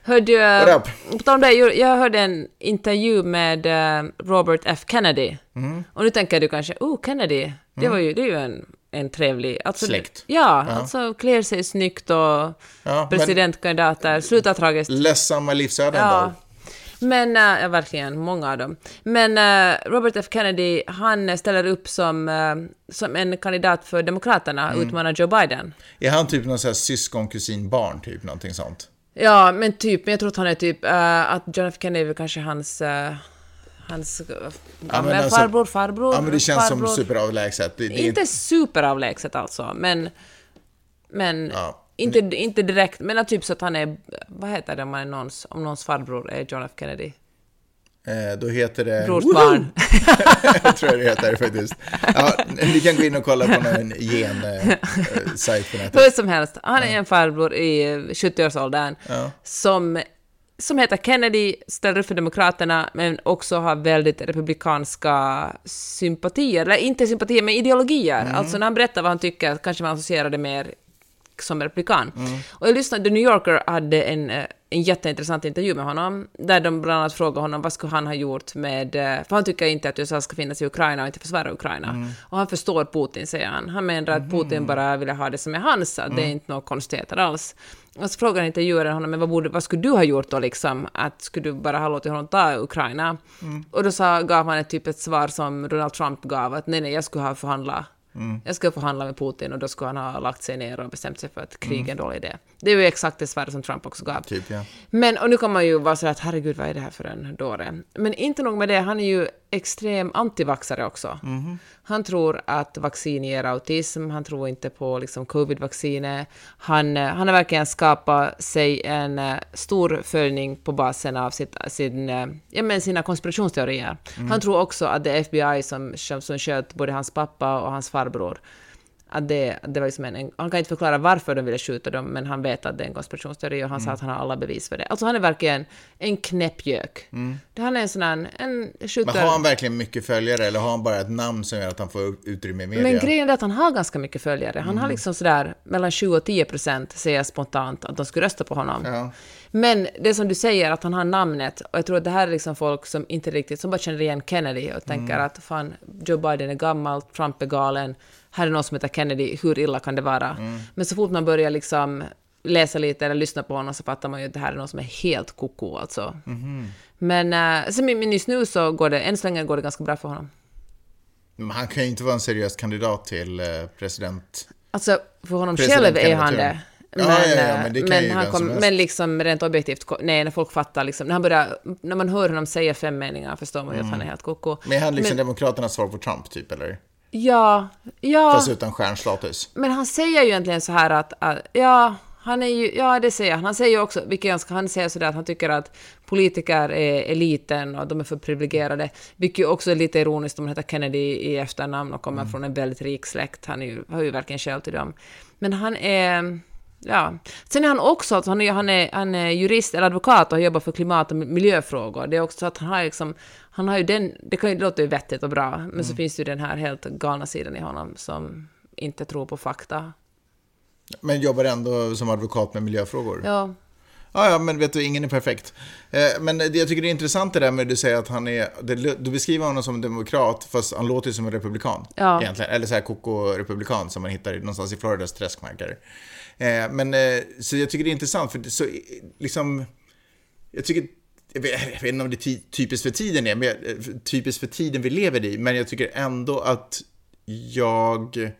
Hörde? På tal om det, jag hörde en intervju med eh, Robert F. Kennedy. Mm. Och nu tänker du kanske, oh, Kennedy, det, var ju, det är ju en en trevlig... Alltså, Släkt. Ja, alltså klär sig snyggt och Ja, presidentkandidater, slutar tragiskt. ledsamma livsöden Ja. då? Men, äh, ja, verkligen, många av dem. Men äh, Robert F Kennedy, han ställer upp som, äh, som en kandidat för Demokraterna, Mm. utmanar Joe Biden. Är han typ någon sån här syskon, kusin, barn, typ någonting sånt? Ja, men typ, men jag tror att han är typ, äh, att John F Kennedy kanske hans, äh, hans gamla alltså- farbror, farbror, Ja, men det känns farbror. som superavlägset. Det, det, Inte superavlägset alltså, men... Men Ja. inte, inte direkt, men typ så att han är... Vad heter det om, man är någons, om någons farbror är John F Kennedy? Eh, då heter det... Brors Woho! barn. [LAUGHS] Jag tror jag det heter faktiskt. Ja, ni kan gå in och kolla på någon gen-sajt [LAUGHS] på nätet. Hur som helst, han är en farbror i eh, 70-årsåldern som, som heter Kennedy, ställer upp för Demokraterna, men också har väldigt republikanska sympatier, eller inte sympatier, men ideologier. Alltså när han berättar vad han tycker kanske man associerar det mer som republikan. Och jag lyssnade, The New Yorker hade en, eh, en jätteintressant intervju med honom, där de bland annat frågade honom vad skulle han ha gjort med, eh, för han tycker inte att USA ska finnas i Ukraina och inte försvara Ukraina. Och han förstår Putin, säger han. Han menar att Putin bara ville ha det som är hans, att det är inte några konstigheter alls. Och så frågar intervjuaren honom, men vad, borde, vad skulle du ha gjort då liksom? Att skulle du bara ha låtit honom ta Ukraina? Och då sa, gav han ett typ ett svar som Donald Trump gav, att nej, nej, jag skulle ha förhandlat Jag skulle förhandla med Putin och då skulle han ha lagt sig ner och bestämt sig för att krig är en dålig idé. Det är ju exakt det svar som Trump också gav. Typ, ja. Men, och nu kan man ju vara så att herregud, vad är det här för en dåre? Men inte nog med det, han är ju extrem antivaxare också. Han tror att vaccin ger autism, han tror inte på liksom covid-vaccinet. Han, eh, han har verkligen skapat sig en eh, stor följning på basen av sitt, sin, eh, ja, men sina konspirationsteorier. Han tror också att det är FBI som, som, som sköt både hans pappa och hans farbror. Att det, det var liksom en, han kan inte förklara varför de ville skjuta dem, men han vet att det är en konspirationsteori och han sa att han har alla bevis för det. Alltså han är verkligen en knäppgök. Det Han är en sån här, en Men skjuter... har han verkligen mycket följare eller har han bara ett namn som gör att han får utrymme i media? Men grejen är att han har ganska mycket följare. Han har liksom sådär mellan 20 och 10 procent, säger jag spontant, att de skulle rösta på honom. Ja. Men det som du säger, att han har namnet, och jag tror att det här är liksom folk som inte riktigt, som bara känner igen Kennedy och tänker Mm. att fan, Joe Biden är gammal, Trump är galen, här är någon som heter Kennedy, hur illa kan det vara? Mm. Men så fort man börjar liksom läsa lite eller lyssna på honom så fattar man ju att det här är någon som är helt koko alltså. Mhm. Men, äh, så, men just nu så går det, än så länge går det ganska bra för honom. Men han kan ju inte vara en seriös kandidat till eh, president. Alltså, för honom President själv är han det. Ja, ja, ja, men det kan ju han helst. men liksom rent objektivt, nej, när folk fattar liksom, när han börjar, när man hör honom säga fem meningar förstår man ju att han är helt koko. Men är han liksom Demokraternas svar på Trump, typ, eller? Ja, ja, Fast utan stjärnstatus. men han säger ju egentligen så här att, att ja, han är ju, ja det säger han. Han säger ju också, vilket ganska, han säger sådär att han tycker att politiker är eliten och de är för privilegierade, vilket ju också är lite ironiskt om man heter Kennedy i efternamn och kommer från en väldigt rik släkt. Han är ju, har ju verkligen skäl till dem. Men han är, ja. Sen är han också, alltså han, är, han, är, han är jurist eller advokat och har jobbat för klimat och miljöfrågor. Det är också så att han har liksom, han har ju den, det kan ju låta ju vettigt och bra, men så finns det ju den här helt galna sidan i honom som inte tror på fakta. Men jobbar ändå som advokat med miljöfrågor. Ja, Ja, ja, men vet du, ingen är perfekt. Eh, Men det, jag tycker det är intressant det där med att du säger att han är, det- du beskriver honom som en demokrat, fast han låter ju som en republikan. Ja. Egentligen. Eller så här koko-republikan som man hittar någonstans i Floridas träskmarker. Eh, Men, eh, så jag tycker det är intressant, för det, så, liksom, jag tycker, jag vet, jag vet inte om det är ty- typiskt för tiden är, men eh, typiskt för tiden vi lever i, men jag tycker ändå att jag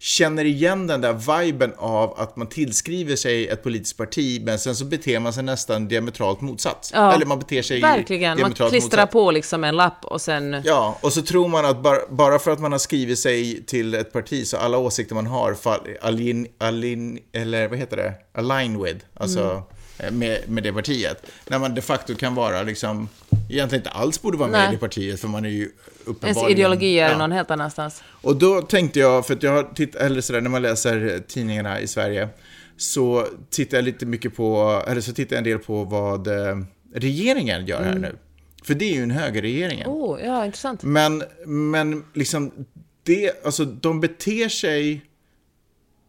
känner igen den där viben av att man tillskriver sig ett politiskt parti men sen så beter man sig nästan diametralt motsatt. Ja, Eller man beter sig verkligen. Man klistrar motsatt. på liksom en lapp och sen... Ja, och så tror man att bara, bara för att man har skrivit sig till ett parti så alla åsikter man har fall, alin, alin, eller vad heter det? Align with, alltså Mm. Eh, med, med det partiet. När man de facto kan vara liksom, egentligen inte alls borde vara med Nej. i det partiet för man är ju Ens uppenbarligen... ideologi är ja. någon helt annanstans. Och då tänkte jag, för att jag har tittat, eller sådär, när man läser tidningarna i Sverige, så tittar jag lite mycket på, eller så tittar jag en del på vad eh, regeringen gör här nu. För det är ju en högerregering. Oh, ja, intressant. Men, men liksom, det, alltså de beter sig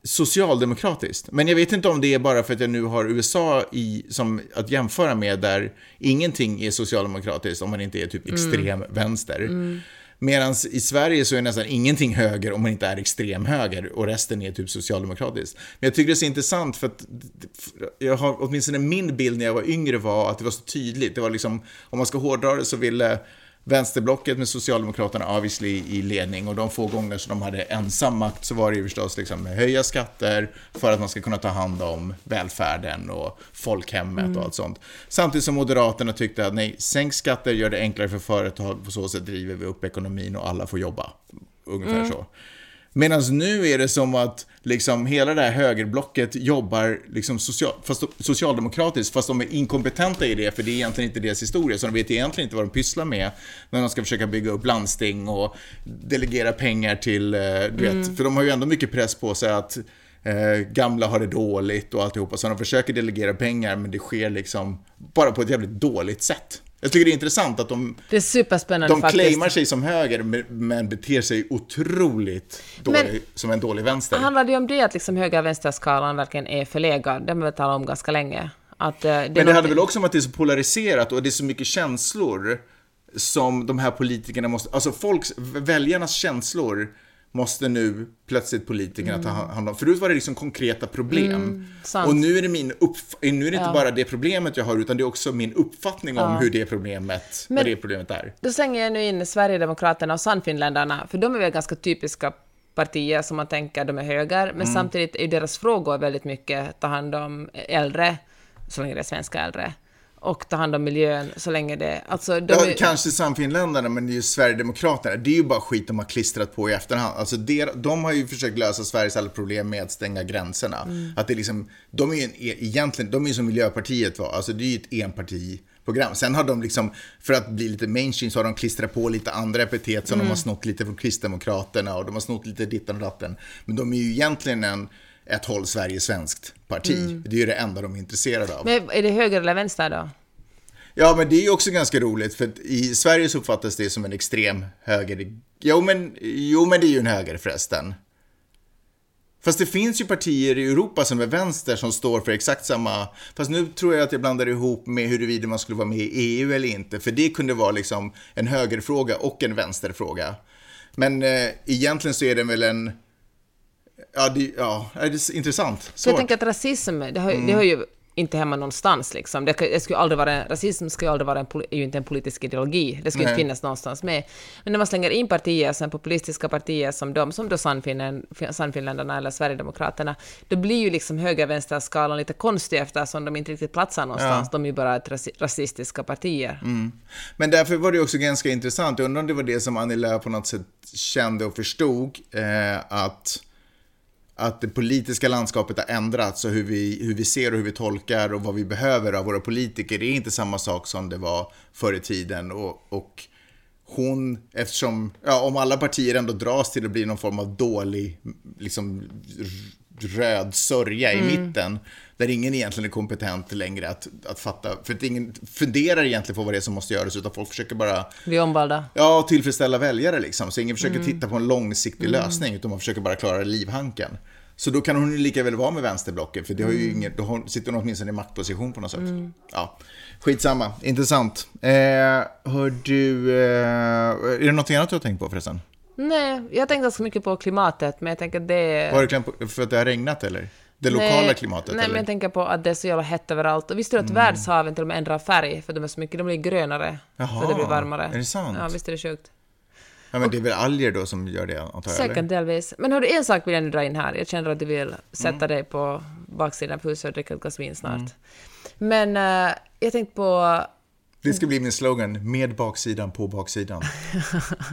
socialdemokratiskt. Men jag vet inte om det är bara för att jag nu har USA i, som att jämföra med där ingenting är socialdemokratiskt om man inte är typ extrem vänster. Medan i Sverige så är nästan ingenting höger om man inte är extremhöger och resten är typ socialdemokratiskt. Men jag tycker det är så intressant för att jag har, åtminstone min bild när jag var yngre var att det var så tydligt. Det var liksom, om man ska hårdra det så ville vänsterblocket med Socialdemokraterna obviously i ledning och de få gånger som de hade ensam makt så var det ju förstås liksom höja skatter för att man ska kunna ta hand om välfärden och folkhemmet mm. och allt sånt. Samtidigt som Moderaterna tyckte att nej, sänk skatter, gör det enklare för företag, på så sätt driver vi upp ekonomin och alla får jobba. Ungefär mm. så. Medan nu är det som att liksom hela det här högerblocket jobbar liksom social, fast, socialdemokratiskt, fast de är inkompetenta i det, för det är egentligen inte deras historia, så de vet egentligen inte vad de pysslar med när de ska försöka bygga upp landsting och delegera pengar till, eh, du mm. vet, för de har ju ändå mycket press på sig att eh, gamla har det dåligt och alltihopa, så de försöker delegera pengar, men det sker liksom bara på ett jävligt dåligt sätt. Jag tycker det är intressant att de, det är superspännande de faktiskt. claimar sig som höger men beter sig otroligt dålig, men, som en dålig vänster. Handlar det om det att liksom höger-vänster-skalan verkligen är förlegad? Det har vi talat om ganska länge. Att, uh, det men det hade väl också om att det är så polariserat och det är så mycket känslor som de här politikerna måste, alltså folks, väljarnas känslor måste nu plötsligt politikerna mm. ta hand om. Förut var det liksom konkreta problem. Mm, och nu är det min nu är det inte ja. bara det problemet jag har, utan det är också min uppfattning om ja. hur det problemet, Men, vad det problemet är. Då slänger jag nu in Sverigedemokraterna och Sannfinländarna, för de är väl ganska typiska partier som man tänker de är höger, men mm. samtidigt är deras frågor väldigt mycket ta hand om äldre, så länge det är svenska äldre och ta hand om miljön så länge det... Alltså, de ja, är... Kanske Samfinländarna, men det är ju Sverigedemokraterna. Det är ju bara skit de har klistrat på i efterhand. Alltså, det, de har ju försökt lösa Sveriges alla problem med att stänga gränserna. Mm. Att det liksom, de är ju en, e- egentligen, de är ju som Miljöpartiet var, alltså det är ju ett enpartiprogram. Sen har de liksom, för att bli lite mainstream, så har de klistrat på lite andra epitet som mm. de har snott lite från Kristdemokraterna och de har snott lite dittan och datten. Men de är ju egentligen en ett håll Sverige svenskt parti. Mm. Det är ju det enda de är intresserade av. Men är det höger eller vänster då? Ja, men det är ju också ganska roligt, för i Sverige så uppfattas det som en extrem höger. Jo men, jo, men det är ju en höger förresten. Fast det finns ju partier i Europa som är vänster som står för exakt samma... Fast nu tror jag att jag blandar ihop med huruvida man skulle vara med i EU eller inte. För det kunde vara liksom en högerfråga och en vänsterfråga. Men eh, egentligen så är det väl en Ja, det, ja, det är intressant. Svårt. Så jag tänker att rasism, det har, mm. det har ju inte hemma någonstans. Liksom. Det, det skulle aldrig vara, rasism ska ju aldrig vara en, är ju inte en politisk ideologi. Det skulle Nej. inte finnas någonstans med. Men när man slänger in partier, som populistiska partier som de, som då Sannfinländarna eller Sverigedemokraterna, då blir ju liksom höger-vänster-skalan lite konstig eftersom de inte riktigt platsar någonstans. Ja. De är ju bara ett rasistiska partier. Mm. Men därför var det också ganska intressant. Jag undrar om det var det som Annie Lööf på något sätt kände och förstod, eh, att att det politiska landskapet har ändrats och hur vi, hur vi ser och hur vi tolkar och vad vi behöver av våra politiker. Det är inte samma sak som det var förr i tiden. Och, och hon, eftersom, ja, om alla partier ändå dras till att bli någon form av dålig, liksom röd sörja i mm. mitten, där ingen egentligen är kompetent längre att, att fatta, för att ingen funderar egentligen på vad det är som måste göras, utan folk försöker bara... Bli omvalda. Ja, tillfredsställa väljare liksom. Så ingen försöker mm. titta på en långsiktig mm. lösning, utan man försöker bara klara livhanken. Så då kan hon ju lika väl vara med vänsterblocket, för det har ju mm. ingen, då sitter hon åtminstone i maktposition på något sätt. Mm. Ja, skitsamma, intressant. Eh, hör du, eh, är det något annat du har tänkt på förresten? Nej, jag tänkte ganska mycket på klimatet, men jag tänker att det... Var det för att det har regnat eller? Det lokala nej, klimatet? Nej, eller? men jag tänker på att det är så jävla hett överallt. Och visste du att mm. världshaven till och med ändrar färg? För de är så mycket, de blir grönare. Jaha, för det blir varmare. Är det sant? Ja, visst är det sjukt. Ja, men det är väl alger då som gör det, antar jag? Säkert delvis. Men hördu, en sak vill jag nu dra in här. Jag känner att du vill sätta mm. dig på baksidan av huset och dricka ett glas vin snart. Mm. Men uh, jag tänkte på... Det ska bli min slogan, med baksidan på baksidan.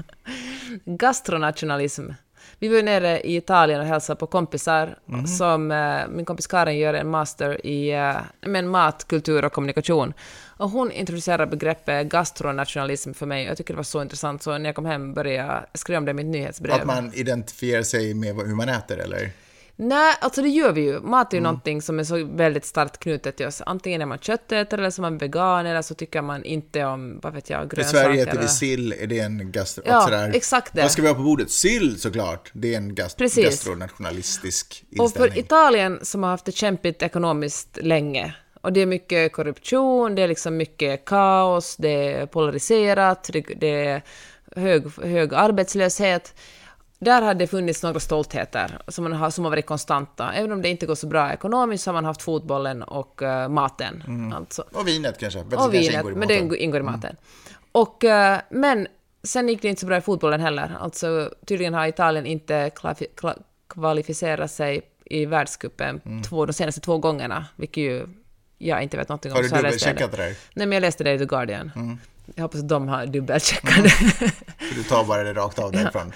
[LAUGHS] Gastronationalism. Vi var ju nere i Italien och hälsade på kompisar mm. som, uh, min kompis Karin gör en master i uh, men mat, kultur och kommunikation. Och hon introducerade begreppet gastronationalism för mig. Jag tycker det var så intressant, så när jag kom hem började jag skriva om det i mitt nyhetsbrev. Att man identifierar sig med hur man äter, eller? Nej, alltså det gör vi ju. Mat är ju mm. någonting som är så väldigt starkt knutet till oss. Antingen är man köttätare eller så är man vegan eller så tycker man inte om, vad vet jag, grönsaker. I Sverige äter vi sill, är det en gastro... Ja, sådär. exakt det. Vad ska vi ha på bordet? Sill såklart! Det är en gast Precis. gastronationalistisk inställning. Och för Italien som har haft det kämpigt ekonomiskt länge och det är mycket korruption, det är liksom mycket kaos, det är polariserat, det, det är hög, hög arbetslöshet. Där har det funnits några stoltheter som, man har, som har varit konstanta. Även om det inte går så bra ekonomiskt så har man haft fotbollen och uh, maten. Alltså. Och vinet kanske. Och kanske vinet, ingår men det ingår i maten. Och, eh, men sen gick det inte så bra i fotbollen heller. Alltså, tydligen har Italien inte kvalificerat sig i världscupen två, de senaste två gångerna, vilket ju jag inte vet någonting om. Har du dubbelcheckat det där? Nej, men jag läste det i The Guardian. Jag hoppas att de har dubbelcheckat det. För du tar bara det rakt av [LAUGHS] därifrån.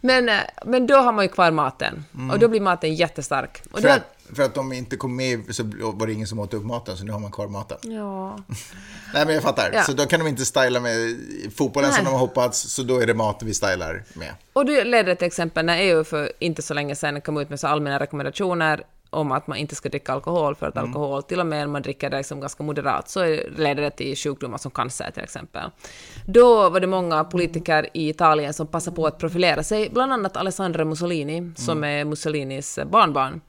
Men, eh, men då har man ju kvar maten. Och då blir maten jättestark. Och För då, att, för att de inte kom med så var det ingen som åt upp maten, så nu har man kvar maten. ja. [LAUGHS] Nej, men jag fattar. Ja. Så då kan de inte styla med fotbollen som Nej. de har hoppats, så då är det mat vi stylar med. Och det leder till exempel när EU för inte så länge sedan kom ut med så allmänna rekommendationer om att man inte ska dricka alkohol för att alkohol, till och med om man dricker det liksom ganska moderat, så leder det till sjukdomar som cancer till exempel. Då var det många politiker i Italien som passade på att profilera sig, bland annat Alessandro Mussolini, som är Mussolinis barnbarn.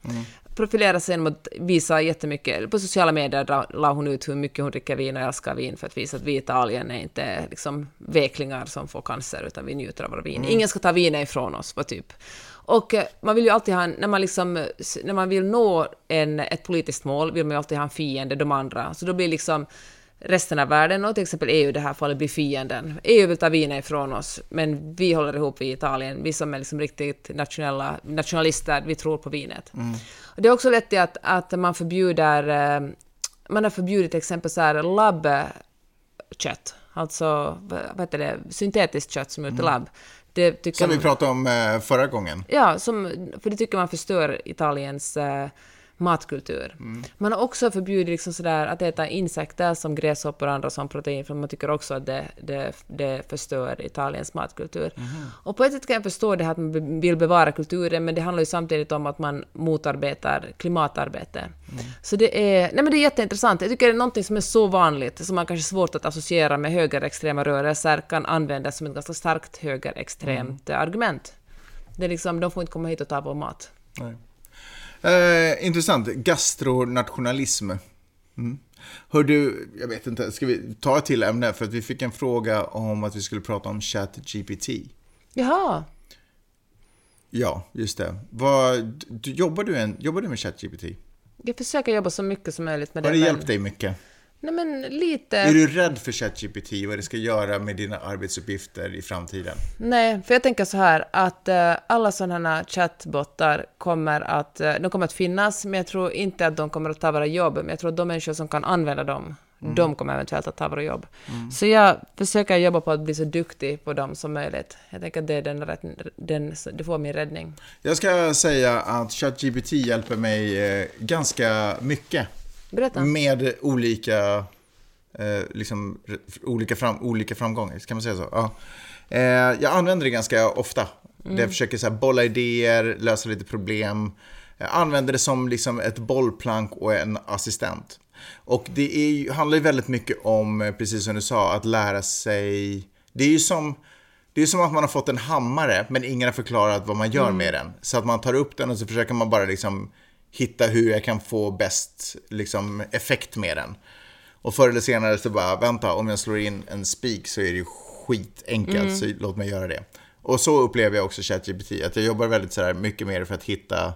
Profilera sig genom att visa jättemycket, på sociala medier la- hon ut hur mycket hon dricker vin och älskar vin för att visa att vi i Italien är inte liksom veklingar som får cancer, utan vi njuter av våra vin. Ingen ska ta vinet ifrån oss, var typ. Och eh, man vill ju alltid ha när man liksom, när man vill nå en, ett politiskt mål vill man ju alltid ha en fiende, de andra. Så då blir liksom resten av världen och till exempel EU i det här fallet blir fienden. EU vill ta vinet ifrån oss, men vi håller ihop i Italien. Vi som är liksom riktigt nationella, nationalister, vi tror på vinet. Och det har också till att, att man förbjuder, eh, man har förbjudit till exempel så här labbkött, alltså vad vad heter det, syntetiskt kött som är ute i labb. Som vi man- pratade om eh, förra gången. Ja, som, för det tycker man förstör Italiens matkultur. Man har också förbjudit liksom sådär att äta insekter som gräshoppor och andra som protein, för man tycker också att det, det, det förstör Italiens matkultur. Och på ett sätt kan jag förstå det här att man vill bevara kulturen, men det handlar ju samtidigt om att man motarbetar klimatarbete. Så det är, nej men det är jätteintressant. Jag tycker det är någonting som är så vanligt, som man kanske är svårt att associera med högerextrema rörelser, kan användas som ett ganska starkt högerextremt eh, argument. Det är liksom, de får inte komma hit och ta vår mat. Nej. Eh, intressant. Gastronationalism. Mm. Hör du, jag vet inte, ska vi ta ett till ämne? För att vi fick en fråga om att vi skulle prata om ChatGPT. Jaha, Ja, just det. Vad, du, jobbar, du en, jobbar du med ChatGPT? jag försöker jobba så mycket som möjligt med Har det. det men- hjälpt dig mycket? Nej men lite... Är du rädd för ChatGPT vad det ska göra med dina arbetsuppgifter i framtiden? Nej, för jag tänker så här att eh, alla sådana här chattbottar kommer att, eh, de kommer att finnas, men jag tror inte att de kommer att ta våra jobb. Men jag tror att de människor som kan använda dem, de kommer eventuellt att ta våra jobb. Så jag försöker jobba på att bli så duktig på dem som möjligt. Jag tänker att det är den, rätt, den det får min räddning. Jag ska säga att ChatGPT hjälper mig eh, ganska mycket. Berätta. Med olika, eh, liksom, olika, fram, olika framgångar, kan man säga så? Ja. Eh, jag använder det ganska ofta. Där jag försöker så här, bolla idéer, lösa lite problem. Jag använder det som liksom, ett bollplank och en assistent. Och det är, handlar ju väldigt mycket om, eh, precis som du sa, att lära sig. Det är ju som, det är som att man har fått en hammare, men ingen har förklarat vad man gör med den. Så att man tar upp den och så försöker man bara liksom hitta hur jag kan få bäst liksom, effekt med den. Och förr eller senare så bara, vänta, om jag slår in en spik så är det ju skitenkelt, så låt mig göra det. Och så upplever jag också ChatGPT, att jag jobbar väldigt sådär mycket det för att hitta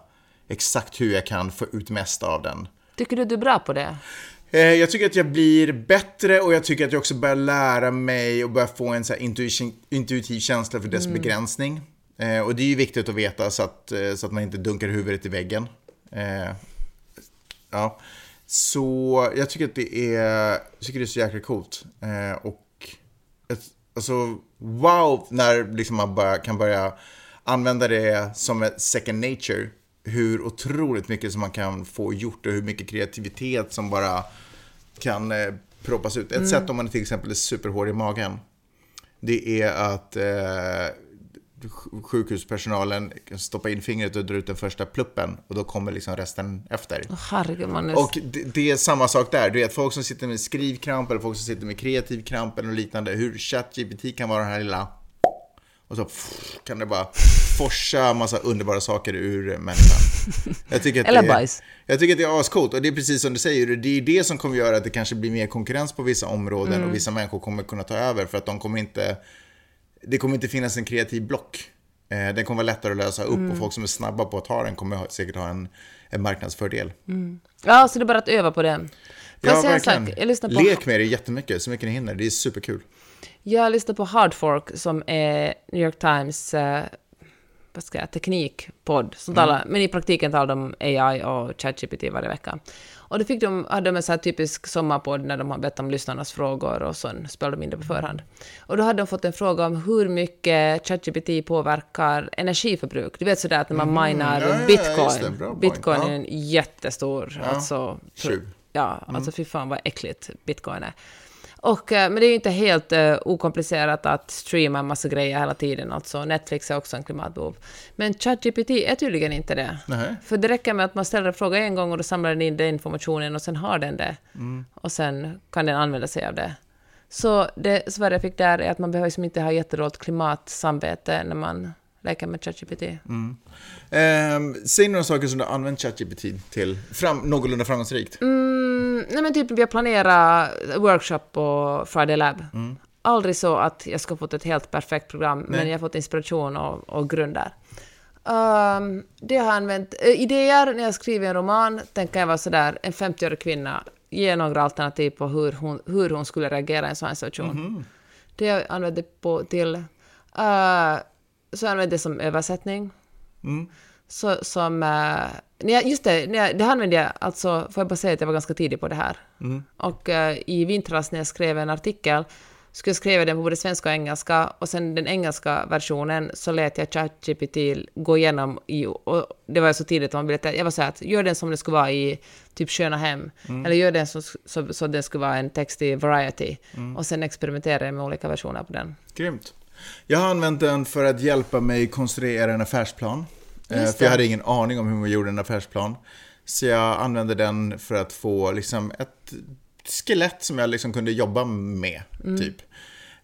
exakt hur jag kan få ut mest av den. Tycker du du är bra på det? Eh, Jag tycker att jag blir bättre och jag tycker att jag också börjar lära mig och börjar få en så intuition, intuitiv känsla för dess begränsning. Eh, och det är ju viktigt att veta så att, eh, så att man inte dunkar huvudet i väggen. Eh, ja. Så jag tycker att det är, jag tycker det är så jäkla coolt. Eh, och ett, alltså, wow, när liksom man bara kan börja använda det som ett second nature. Hur otroligt mycket som man kan få gjort och hur mycket kreativitet som bara kan eh, proppas ut. Ett sätt om man till exempel är superhård i magen. Det är att eh, sjukhuspersonalen stoppa in fingret och dra ut den första pluppen och då kommer liksom resten efter. Åh, herregud. Och det, det är samma sak där. Du vet, folk som sitter med skrivkramp eller folk som sitter med kreativ kramp eller liknande. Hur ChatGPT kan vara den här lilla... Och så kan det bara forsa massa underbara saker ur människan. Jag tycker att Eller det bajs. Jag tycker att det är ascoolt. Och det är precis som du säger. Det är det som kommer göra att det kanske blir mer konkurrens på vissa områden Mm. och vissa människor kommer kunna ta över för att de kommer inte det kommer inte finnas en kreativ block. Eh, den kommer vara lättare att lösa upp Mm. och folk som är snabba på att ta den kommer säkert ha en, en marknadsfördel. Ja, så det är bara att öva på det. Jag Ja, verkligen. Jag lyssnar på, Lek med det jättemycket, så mycket ni hinner. Det är superkul. jag lyssnar på Hard Fork som är New York Times eh, vad ska jag, teknikpodd. Som talar, Men i praktiken talar de om AI och ChatGPT varje vecka. Och då fick de, hade de en så här typisk sommarpodd när de har bett om lyssnarnas frågor och så spelade de in det på förhand. Och då hade de fått en fråga om hur mycket ChatGPT påverkar energiförbruk. Du vet sådär att när man minar ja, ja, bitcoin. just det. Bitcoin Ja. är en jättestor, alltså... Tjuv. Ja, alltså fy fan vad äckligt bitcoin är. Och, eh, men det är ju inte helt uh, okomplicerat att streama en massa grejer hela tiden. Alltså Netflix är också en klimatbov. Men ChatGPT är tydligen inte det. Nej. För det räcker med att man ställer en fråga en gång och då samlar den in den informationen och sen har den det. Och sen kan den använda sig av det. Så det Sverige fick där är att man behöver liksom inte ha jättedåligt klimatsamvete när man leker med ChatGPT. Ehm, säg några saker som du har använt ChatGPT till fram, någorlunda framgångsrikt. Mm, nej men typ vi har planerat workshop på Friday Lab. Aldrig så att jag ska fått ett helt perfekt program, men jag har fått inspiration och, och grund där. Ehm, det har jag använt. eh, idéer, när jag skriver en roman, tänker jag vara sådär, en 50-årig kvinna, ge några alternativ på hur hon, hur hon skulle reagera i en sån situation. Det har jag använt det på till. Uh, så jag använder det som översättning. Så, som, eh, när jag, just det, när jag, det använde jag, alltså, får jag bara säga att jag var ganska tidig på det här. Och eh, i vintras när jag skrev en artikel, skulle jag skriva den på både svenska och engelska, och sen den engelska versionen så lät jag ChatGPT gå igenom, i, och det var så tidigt, att man ville, jag var så här att gör den som det skulle vara i typ Sköna Hem, eller gör den så, så, så den skulle vara en text i Variety, och sen experimenterade jag med olika versioner på den. Grymt. Jag har använt den för att hjälpa mig konstruera en affärsplan. Eh, För jag hade ingen aning om hur man gjorde en affärsplan. Så jag använde den för att få liksom ett skelett som jag liksom kunde jobba med, typ.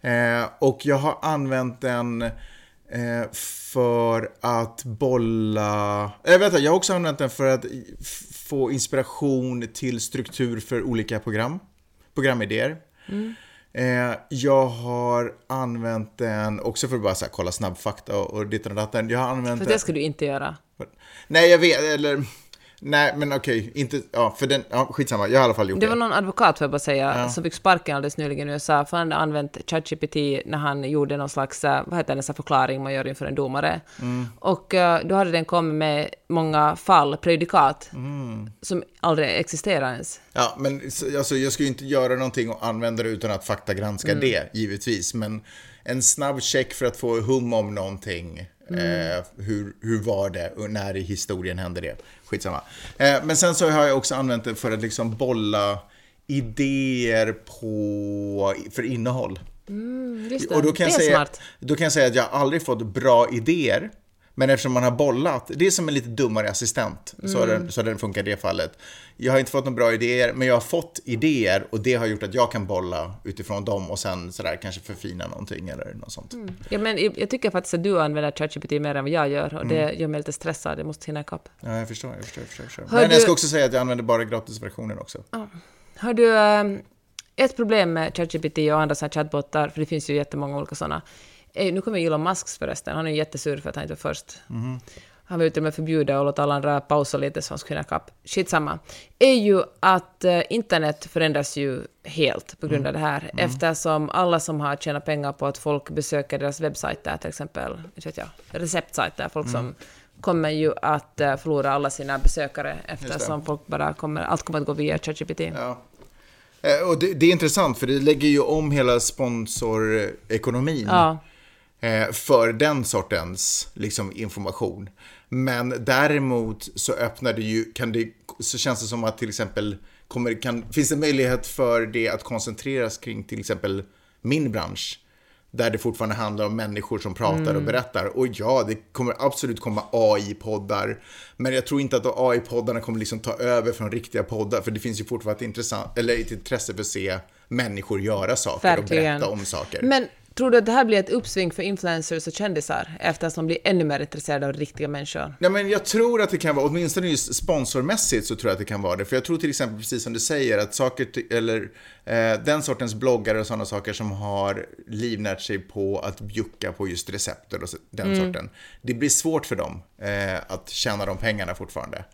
Eh, och jag har använt den eh, för att bolla... Eh, vänta, jag har också använt den för att få inspiration till struktur för olika program. Programidéer. Eh, jag har använt den också för att bara så här, kolla snabbfakta och, och ditten och datten. Jag har använt För det ska du inte göra. Nej, jag vet, eller... Nej, men okej, inte... Ja, för den... Ja, skitsamma, jag har i alla fall gjort Det det. var någon advokat, får jag bara säga, som fick sparken alldeles nyligen i USA, för han hade använt ChatGPT när han gjorde någon slags, eh, vad heter det, förklaring man gör inför en domare. Mm. Och eh, då hade den kommit med många fall, prejudikat, Mm. som aldrig existerar ens. Ja, men så- alltså, jag ska ju inte göra någonting och använda det utan att faktagranska Mm. det, givetvis. Men en snabb check för att få hum om någonting. Mm. Eh, hur, hur var det och när i historien hände det? Skitsamma. Eh, men sen så har jag också använt det för att liksom bolla idéer på, för innehåll. Det, Och då kan, det jag säga, smart. då kan jag säga att jag aldrig fått bra idéer. Men eftersom man har bollat, det är som en lite dummare assistent, så, har Mm. den, så har den funkat i det fallet. Jag har inte fått några bra idéer, men jag har fått idéer och det har gjort att jag kan bolla utifrån dem och sen sådär kanske förfina någonting eller något sånt. Ja, men jag tycker faktiskt att du använder ChatGPT mer än vad jag gör, och Mm. det gör mig lite stressad. Jag måste hinna ikapp. Ja, jag förstår, jag förstår, jag förstår. Jag förstår. Men du- jag ska också säga att jag använder bara gratisversionen också. Har du ehm, ett problem med ChatGPT och andra chatbottar, för det finns ju jättemånga olika sådana. Nu kommer Elon Musk förresten, han är ju jättesur för att han inte var först. Han vill till och med förbjuda och låta alla andra pausa lite så han ska hinna ikapp. Skitsamma. Är ju att eh, internet förändras ju helt på grund av det här, eftersom alla som har tjänat pengar på att folk besöker deras webbsajter, till exempel, inte vet jag, receptsajter, folk som kommer ju att eh, förlora alla sina besökare eftersom folk bara kommer, allt kommer att gå via ChatGPT. Ja. Eh, Och det, det är intressant för det lägger ju om hela sponsorekonomin. Ja. Eh, för den sortens liksom, information. Men däremot så öppnar det ju, kan det, så känns det som att till exempel, kommer, kan, finns det möjlighet för det att koncentreras kring till exempel min bransch? Där det fortfarande handlar om människor som pratar och berättar. Och ja, det kommer absolut komma AI-poddar. Men jag tror inte att AI-poddarna kommer liksom ta över från riktiga poddar. För det finns ju fortfarande ett, intressant, eller ett intresse för att se människor göra saker och Verkligen. berätta om saker. Men Tror du att det här blir ett uppsving för influencers och kändisar eftersom de blir ännu mer intresserade av riktiga människor? Ja, men jag tror att det kan vara, åtminstone just sponsormässigt så tror jag att det kan vara det. För jag tror till exempel, precis som du säger, att saker, eller eh, den sortens bloggare och sådana saker som har livnärt sig på att bjucka på just recepter och den sorten. Det blir svårt för dem eh, att tjäna de pengarna fortfarande.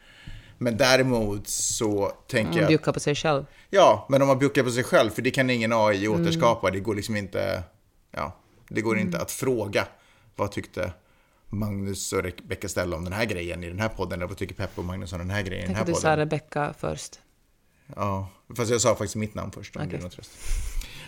Men däremot så tänker jag... bjuckar på sig själv. Ja, men om man bjuckar på sig själv, för det kan ingen AI återskapa. Det går liksom inte, ja, det går inte att fråga. Vad tyckte Magnus och Rebecca Stella om den här grejen i den här podden? Eller vad tycker Peppe och Magnus om den här grejen i den Tänk här att du sa podden? Rebecca först. Ja, fast jag sa faktiskt mitt namn först. Om tröst.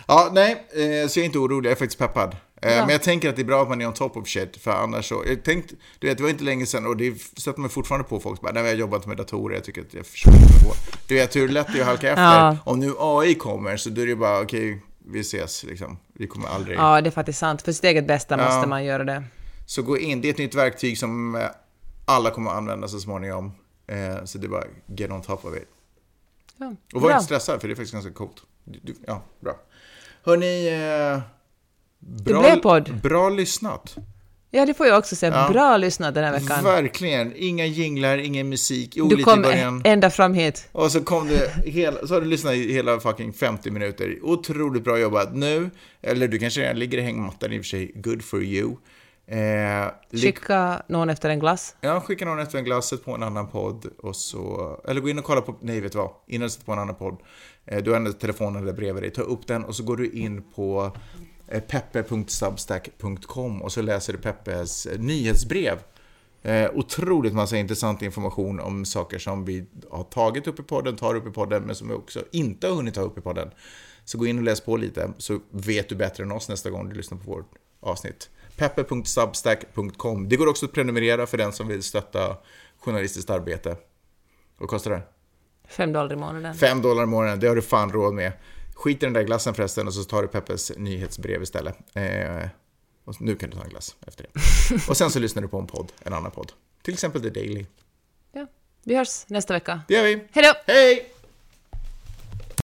Ja, nej, eh, så jag är inte orolig. Jag är faktiskt peppad. Eh, Men jag tänker att det är bra att man är on top of shit, för annars så... Jag tänkte, du vet, det var inte länge sedan och det sätter mig fortfarande på folk. Bara, nej, jag har jobbat med datorer, jag tycker att jag försöker på. Du vet hur lätt det är att halka efter. Ja. Om nu AI kommer så då är det bara, okej, vi ses liksom. Vi kommer aldrig... Ja, det är faktiskt sant. För sitt eget bästa Ja. måste man göra det. Så gå in, det är ett nytt verktyg som eh, alla kommer att använda så småningom. Eh, Så det är bara get on top of it. Ja. Och var Bra. inte stressad, för det är faktiskt ganska coolt. Ja, bra. Hörni, eh, bra, blev podd. bra lyssnat. Ja, det får jag också säga. Ja. Bra lyssnat den här veckan. Verkligen. Inga jinglar, ingen musik. Jo, Du kom ända fram hit. Och så kom det hela, så har du lyssnat i hela fucking 50 minuter. Otroligt bra jobbat. Nu, eller du kanske redan ligger i hängmattan i och för sig, good for you. Eh, Skicka någon efter en glass. Ja, skicka någon efter en glass, sätt på en annan podd och så... Eller gå in och kolla på... Nej, vet du vad? Innan du sätter på en annan podd. Eh, du har ändå telefonen där bredvid dig. Ta upp den och så går du in på peppe.substack.com och så läser du Peppes eh, nyhetsbrev. Eh, otroligt massa intressant information om saker som vi har tagit upp i podden, tar upp i podden, men som vi också inte har hunnit ta upp i podden. Så gå in och läs på lite, så vet du bättre än oss nästa gång du lyssnar på vårt avsnitt. Peppe.substack.com. Det går också att prenumerera för den som vill stötta journalistiskt arbete. Vad kostar det? Fem dollar i månaden. 5 dollar i månaden, det har du fan råd med. Skit i den där glassen förresten och så tar du Peppes nyhetsbrev istället. Eh, och nu kan du ta en glass efter det. [LAUGHS] Och sen så lyssnar du på en podd, en annan podd. Till exempel The Daily. Ja. Vi hörs nästa vecka. Det gör vi. Hej då! Hej!